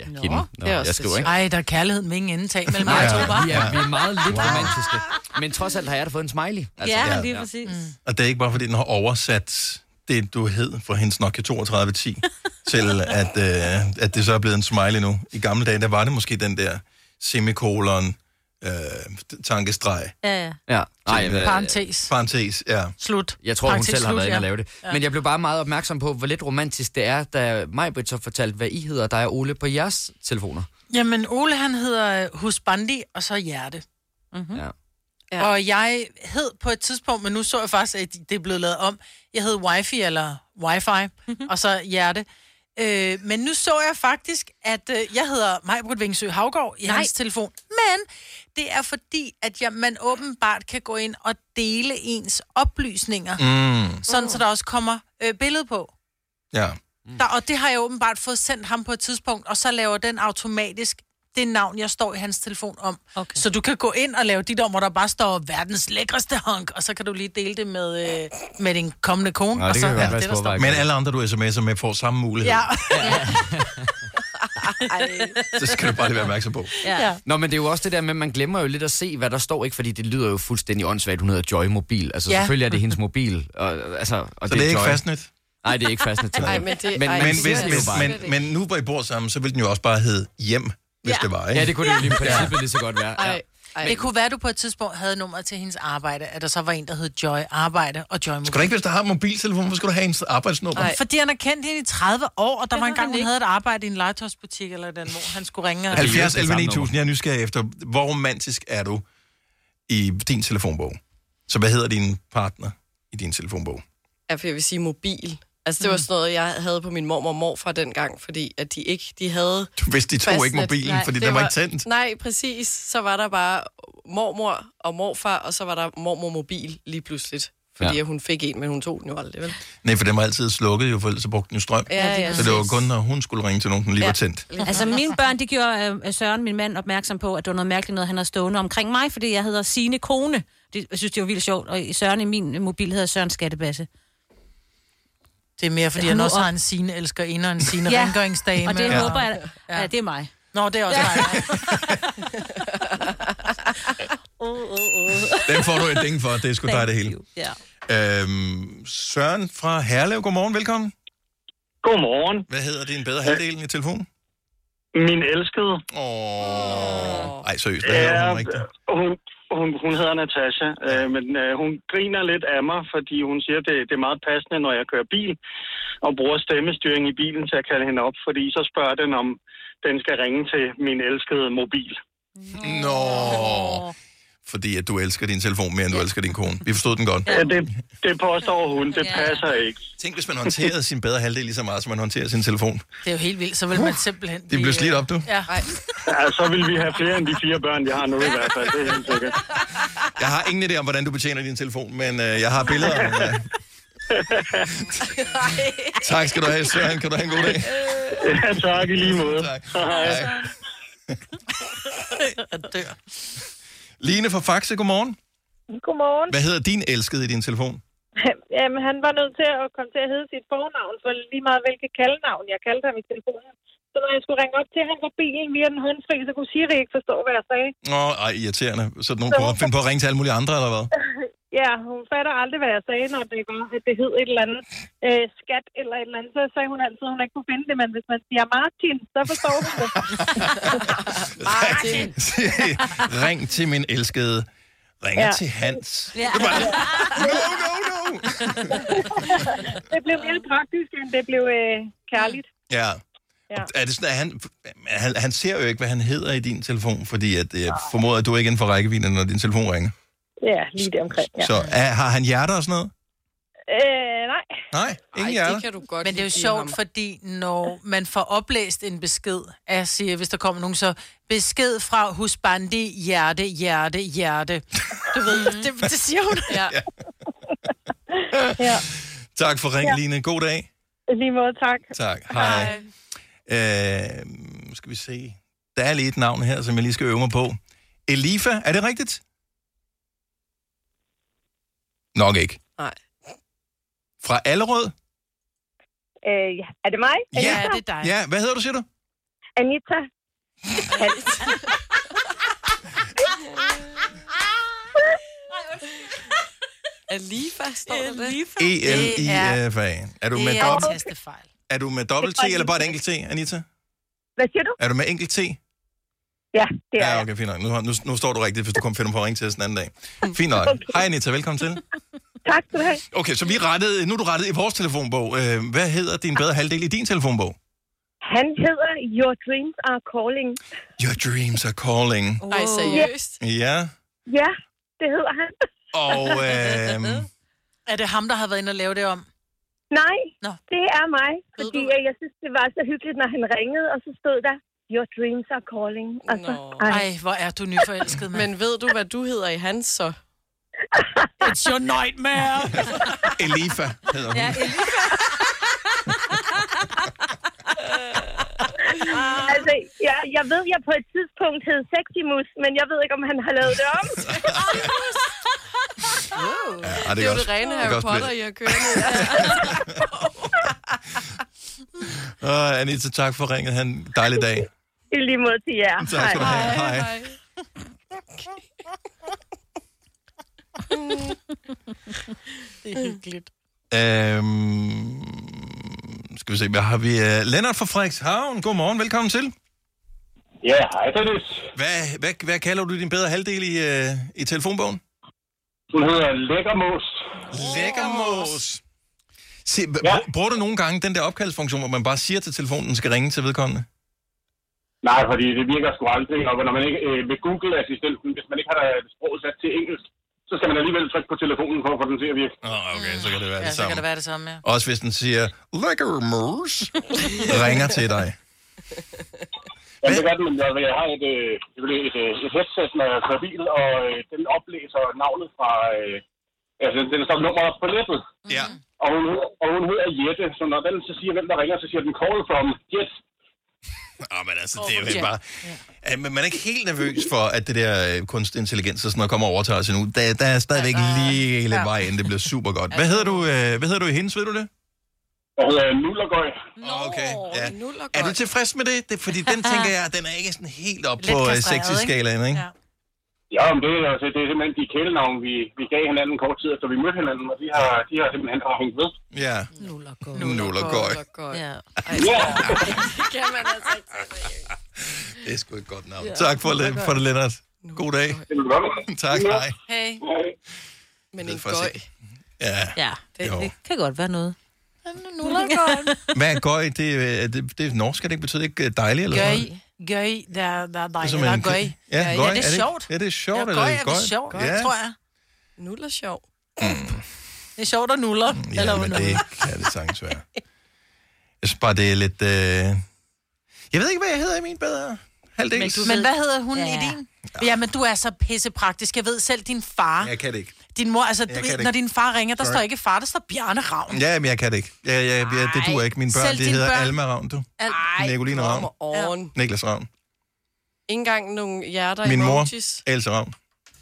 ja, Nå, hende, når jeg skriver, ikke? Ej, der er kærlighed med ingen indtag mellem mig to, vi er, vi er meget lidt wow. romantiske. Men trods alt har jeg da fået en smiley. Altså, Ja, lige præcis. Mm. Og det er ikke bare, fordi den har oversat det, du hed for hendes Nokia 3210, til at, øh, at det så er blevet en smiley nu. I gamle dage, der var det måske den der semikolon, øh, tankestreg. Ja, ja. Ja. Ej, øh, Parentes. Parentes, ja. Slut. Jeg tror, hun Parentes selv har været inde ja. og lave det. Ja. Men jeg blev bare meget opmærksom på, hvor lidt romantisk det er, da Majbrit så fortalte, hvad I hedder, der er Ole på jeres telefoner. Jamen, Ole han hedder Husbandi, og så Hjerte. Mm-hmm. Ja. Ja. Og jeg hed på et tidspunkt, men nu så jeg faktisk, at det er blevet lavet om. Jeg hed Wifi eller Wi-Fi, og så Hjerte. Øh, men nu så jeg faktisk, at øh, jeg hedder Majbrud Vingsø Havgård i Nej. hans telefon. Men det er fordi, at jeg, man åbenbart kan gå ind og dele ens oplysninger, Mm. sådan så der også kommer øh, billede på. Ja. Der, og det har jeg åbenbart fået sendt ham på et tidspunkt, og så laver den automatisk det navn, jeg står i hans telefon om. Okay. Så du kan gå ind og lave dit om, hvor der bare står verdens lækreste hunk, og så kan du lige dele det med, øh, med din kommende kone. Nå, og det så kan er godt det, der står. Men alle andre, du sms'er med, får samme mulighed. Ja. Så skal du bare lige være opmærksom på. Ja. Nå, men det er jo også det der med, at man glemmer jo lidt at se, hvad der står, ikke? Fordi det lyder jo fuldstændig åndssvagt, hun hedder Joy Mobil. Altså, Ja. ja. selvfølgelig er det hendes mobil. Og, altså, og Så det er ikke Joy. fastnet? Nej, det er ikke fastnet til Ej, men, men men, man men, hvis, det men, men nu hvor I bor sammen, så vil den jo også bare hedde hjem, hvis Ja. det var, ikke? Ja, det kunne det jo lige i princippet lige så godt være. Ja. Ej. Ej. Det kunne være, at du på et tidspunkt havde nummeret til hendes arbejde, at der så var en, der hed Joy Arbejde og Joy Mobil. Skal du ikke, hvis du har en mobiltelefon, hvor skal du have en arbejdsnummer? Nej. Fordi han har kendt hende i 30 år, og der Det var en gang, han hun ikke. havde et arbejde i en legetøjsbutik, eller den, hvor han skulle ringe. og- 70 11 9000, jeg er nysgerrig efter, hvor romantisk er du i din telefonbog? Så hvad hedder din partner i din telefonbog? Ja, for jeg vil sige mobil. Altså, det var sådan noget, jeg havde på min mormor og morfar dengang, fordi at de ikke, de havde... Du vidste, de tog ikke mobilen, fordi det den var ikke tændt. Nej, præcis. Så var der bare mormor og morfar, og så var der mormor mobil lige pludseligt. Fordi Ja. hun fik en, men hun tog den jo aldrig, vel? Nej, for den var altid slukket, jo, for ellers så brugte den jo strøm. Ja, ja, så det var kun, når hun skulle ringe til nogen, den lige Ja. var tændt. Altså, mine børn, de gjorde øh, Søren, min mand, opmærksom på, at det var noget mærkeligt noget, han havde stående omkring mig, fordi jeg hedder Sine Kone. Det, jeg synes, det var vildt sjovt. Og Søren i min mobil hedder Søren Skattebasse. Det er mere, fordi Ja, han nu også op- har en sine elsker inden og en sine Ja, rengøringsdame. og det håber jeg- ja, det er mig. Nå, det er også mig. Den får du et ding for, det er sgu dig det hele. Ja. Øhm, Søren fra Herlev, godmorgen, velkommen. Godmorgen. Hvad hedder din bedre halvdel i telefonen? Min elskede. Åh. Ej, seriøst, hvad hedder hun rigtigt? Hun, hun, hun hedder Natasha, øh, men øh, hun griner lidt af mig, fordi hun siger, at det, det er meget passende, når jeg kører bil, og bruger stemmestyring i bilen til at kalde hende op, fordi så spørger den, om den skal ringe til min elskede mobil. Nå. Fordi at du elsker din telefon mere, end du elsker din kone. Vi forstod den godt. Ja, det, det påstår hun, det passer ikke. Tænk, hvis man håndterede sin bedre halvdel lige så meget, som man håndterer sin telefon. Det er jo helt vildt, så vil man simpelthen... Det blev slidt op, du. Ja. Ja, så vil vi have flere end de fire børn, jeg har nu i hvert fald, det er helt sikkert. Jeg har ingen idé om, hvordan du betjener din telefon, men øh, jeg har billeder. Men, øh, tak skal du have, Søren. Kan du have en god dag? Ja, tak i lige måde. Tak. Hej. Jeg dør. Line fra Faxe, godmorgen. Godmorgen. Hvad hedder din elskede i din telefon? Jamen, han var nødt til at komme til at hedde sit fornavn, for lige meget hvilket kaldnavn jeg kaldte ham i telefonen. Så når jeg skulle ringe op til ham på bilen via den håndfri, så kunne Siri ikke forstå, hvad jeg sagde. Åh, ej, irriterende. Så nogen kunne finde på at ringe til alle mulige andre, eller hvad? Ja, hun fatter aldrig, hvad jeg sagde, når det var, at det hed et eller andet øh, skat eller et eller andet. Så sagde hun altid, at hun ikke kunne finde det, men hvis man siger Martin, så forstår hun det. Martin. Ring til min elskede. Ringer Ja. til Hans. Ja. Det bare, no, no, no. det blev mere praktisk, end det blev øh, kærligt. Ja. Ja. Er det sådan, at han, han, han ser jo ikke, hvad han hedder i din telefon, fordi at, jeg formoder, at du er ikke inden for rækkevidde, når din telefon ringer. Ja, lige det omkring. Ja. Så er, har han hjerter og sådan noget? Øh, nej. Nej, ingen hjerter. kan du godt Men det er jo sjovt, ham. fordi når man får oplæst en besked, af siger, hvis der kommer nogen, så besked fra husbandi, hjerte, hjerte, hjerte. Du ved, det, det siger hun. Ja. ja. Tak for ringen, Ja. Line. God dag. Lige måde, tak. Tak. Hej. Øh, nu skal vi se. Der er lige et navn her, som jeg lige skal øve mig på. Elifa, er det rigtigt? Nok ikke. Nej. Fra Allerød? Øh, ja. Er det mig? Ja, Anita? det er dig. Ja, hvad hedder du, siger du? Anita. Alifa, står der det? E E-L-I-F-A. Er du med er dobbelt? Er du med dobbelt T, eller bare et enkelt T, Anita? Hvad siger du? Er du med enkelt T? Ja, det er Ja, okay, fint nok. Nu, nu, nu står du rigtigt, hvis du kommer finder på at ringe til os en anden dag. Fint nok. Hej Anita, velkommen til. Tak skal du have. Okay, så vi rettede, nu er du rettet i vores telefonbog. Øh, Hvad hedder din bedre halvdel i din telefonbog? Han hedder Your Dreams Are Calling. Your dreams are calling. Ej, seriøst? Ja, Ja, det hedder han. og øh, Er det ham, der har været inde og lave det om? Nej, Nå. det er mig. Fordi jeg, jeg synes, det var så hyggeligt, når han ringede, og så stod der, Your Dreams Are Calling. Altså, Ej, hvor er du nyforelsket, mand. Men ved du, hvad du hedder i hans så? It's your nightmare. Elifa hedder hun. Ja, altså, jeg, jeg ved, jeg på et tidspunkt hed Seximus, men jeg ved ikke, om han har lavet det om. Ja, det, det er jo også- det rene Harry Potter, blive- I har kørt nu. Uh, Anita, tak for ringet. Han dejlig dag. I lige måde til jer. Tak skal du have. Hej. Det er hyggeligt. Øhm, skal vi se, hvad har vi? Uh, Lennart fra Frederikshavn, godmorgen, velkommen til. Ja, hej Dennis. Hvad, hvad, hvad kalder du din bedre halvdel i, uh, i telefonbogen? Hun hedder Lækkermås. Lækkermås. Se, ja. Bruger du nogle gange den der opkaldsfunktion, hvor man bare siger til telefonen, den skal ringe til vedkommende? Nej, fordi det virker sgu aldrig, og når man ikke øh, ved Google-assistenten, hvis man ikke har øh, sproget sat til engelsk, så skal man alligevel trykke på telefonen for at få den til at virke. Oh, okay, så kan det være Ja, det så samme. kan det være det samme, ja. Også hvis den siger, Lækkermås, ringer til dig. Ja, det gør den, men jeg, jeg har et, øh, selvfølgelig et, øh, et headset, når jeg kører bil, og øh, den oplæser navnet fra... Øh, altså, den står nummeret op på nettet. Ja. Og hun, og hun hedder Jette, så når den så siger, hvem der ringer, så siger den call from Jet. Åh, men altså, det er jo bare... Ja. Men man er ikke helt nervøs for, at det der øh, kunstig intelligens og sådan noget kommer over til os endnu. Der, der er stadigvæk lige lidt vej, inden det bliver super godt. Hvad hedder du, øh, hvad hedder du i hendes, ved du det? Jeg hedder Nullergøj. Okay, ja. Er du tilfreds med det? det fordi den tænker jeg, den er ikke sådan helt op Lidt på øh, sexy-skalaen, ikke? Ja, men det, er, altså, det er simpelthen de kælenavn, vi, vi gav hinanden kort tid efter vi mødte hinanden, og de har, de har simpelthen har hængt ved. Ja. Nullergøj. Nullergøj. Ja. Ja. kan man altså ikke Det er sgu et godt navn. Tak for, det, for det, Lennart. God dag. tak, hej. Hey. Men Det en gøj. Ja. Ja, det, Jo. det kan godt være noget. Nullergøj. Hvad er gøj? Det, er- det, det er norsk, det ikke betyder ikke øh, dejlig eller sådan noget? Gøy. Gøy. Der, der, der, der, som der er en- gøj. Ja, ja, gøj. det Er er det- sjovt. er det sjovt, Ja, eller gøj er det er gøj? sjovt, Ja. tror jeg. Nuller sjov. Det er sjovt at nuller. Ja, Eller men nuller. det kan det sagtens være. Jeg synes bare, det er lidt... Øh... Jeg ved ikke, hvad jeg hedder i min bedre halvdel. Men, men hvad hedder hun ja. i din? Ja, men du er så pissepraktisk. Jeg ved selv, din far... Jeg kan det ikke. Din mor, altså, det når ikke. din far ringer, der Sorry. står ikke far, der står Bjarne Ravn. Ja, men jeg kan det ikke. Jeg, jeg, jeg, det duer ikke. Mine børn, Selv de dine hedder børn? Alma Ravn, du. Ej, Nicoline Ravn. On. Niklas Ravn. Ikke engang nogle hjerter Min mor, emojis. Else Ravn.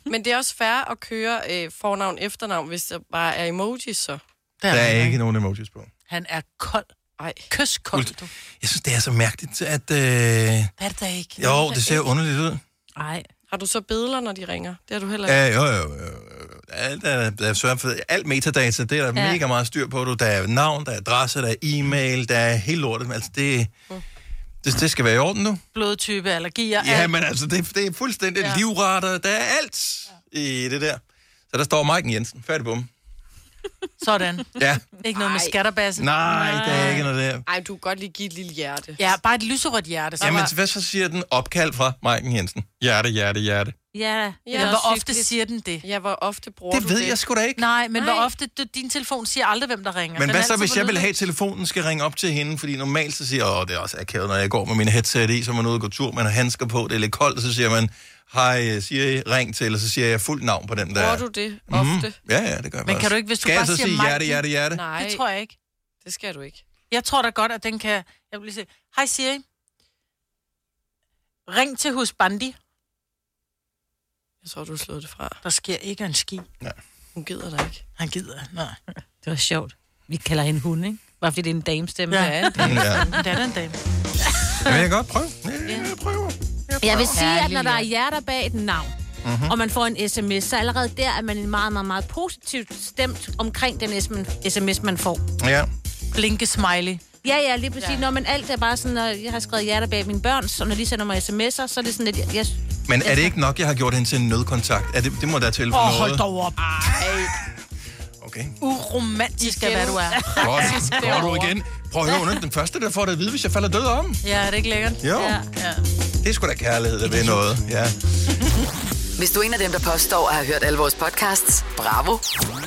Men det er også fair at køre øh, fornavn efternavn, hvis der bare er emojis, så. Der er ikke nogen emojis på. Han er kold. Ej. Kyskold, du. Jeg synes, det er så mærkeligt, at... Øh... Hvad er det da ikke? Jo, det ser underligt ud. Nej. Har du så billeder, når de ringer? Det har du heller ikke. Ja, jo, jo, jo. Alt, er, der er sørget for, alt metadata, det er der Ja. ja. mega meget styr på. Du. Der er navn, der er adresse, der er e-mail, der er hele lortet. Altså, det, det, det skal være i orden nu. Blodtype, allergier. Ja, alt. men altså, det, det er fuldstændig Ja. ja. livretter. Der er alt i det der. Så der står Maiken Jensen. Færdig bum. Sådan. Ja. Ikke noget med skatterbasse. Nej, der er ikke noget der. Ej, du kan godt lige give et lille hjerte. Ja, bare et lyserødt hjerte. Så Jamen, hvad så siger den opkald fra Maiken Jensen? Hjerte, hjerte, hjerte. Ja, Ja, hvor ofte siger den det? Ja, hvor ofte bruger Det du ved det? jeg sgu da ikke. Nej, men Nej. hvor ofte... Du, din telefon siger aldrig, hvem der ringer. Men Den hvad så, hvis jeg vil have, at telefonen skal ringe op til hende? Fordi normalt så siger jeg, åh, det er også akavet, når jeg går med mine headset i, så er man ude og gå tur, man har handsker på, det er lidt koldt, så siger man, hej, Siri, ring til, eller så siger jeg fuldt navn på den der. Bruger du det Mhm. ofte? Ja, ja, det gør jeg Men kan du ikke, hvis du skal bare jeg så siger sige hjerte, hjerte, hjerte? Nej, Det tror jeg ikke. det skal du ikke. Jeg tror da godt, at den kan... Jeg vil lige sige, hej Siri. Ring til Husbandi. Jeg tror, du slået det fra. Der sker ikke en ski. Nej. Hun gider dig ikke. Han gider, nej. Det var sjovt. Vi kalder hende hun, ikke? Bare fordi det er en damestemme. Ja. Ja. Ja. Det er da en dame. Jeg vil godt prøve. Jeg vil sige, at når der er hjerter bag et navn, Mhm. og man får en sms, så allerede der er man meget, meget, meget positivt stemt omkring den sms, man får. Ja. Blinke smiley. Ja, ja, lige præcis. Ja. Når man alt er bare sådan, når jeg har skrevet hjerter bag mine børn, så når de sender mig sms'er, så er det sådan lidt... Jeg, jeg, Men er det ikke nok, jeg har gjort hende til en nødkontakt? Er det, det må der til for Åh, noget. hold dog op. Ej. Okay. Uromantisk er, hvad du er. Godt. Går du igen? Prøv at høre, hun er den første, der får det at vide, hvis jeg falder død om. Ja, er det ikke lækkert? Jo. Ja. ja. Det er sgu da kærlighed, der ved noget. Ja. Hvis du er en af dem, der påstår at have hørt alle vores podcasts, bravo.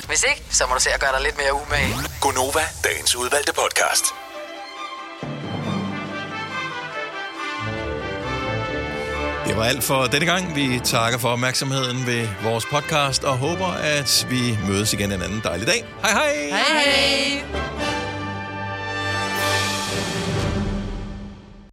Hvis ikke, så må du se at gøre dig lidt mere umage. Gonova, dagens udvalgte podcast. Det var alt for denne gang. Vi takker for opmærksomheden ved vores podcast og håber, at vi mødes igen en anden dejlig dag. Hej hej! Hej hej.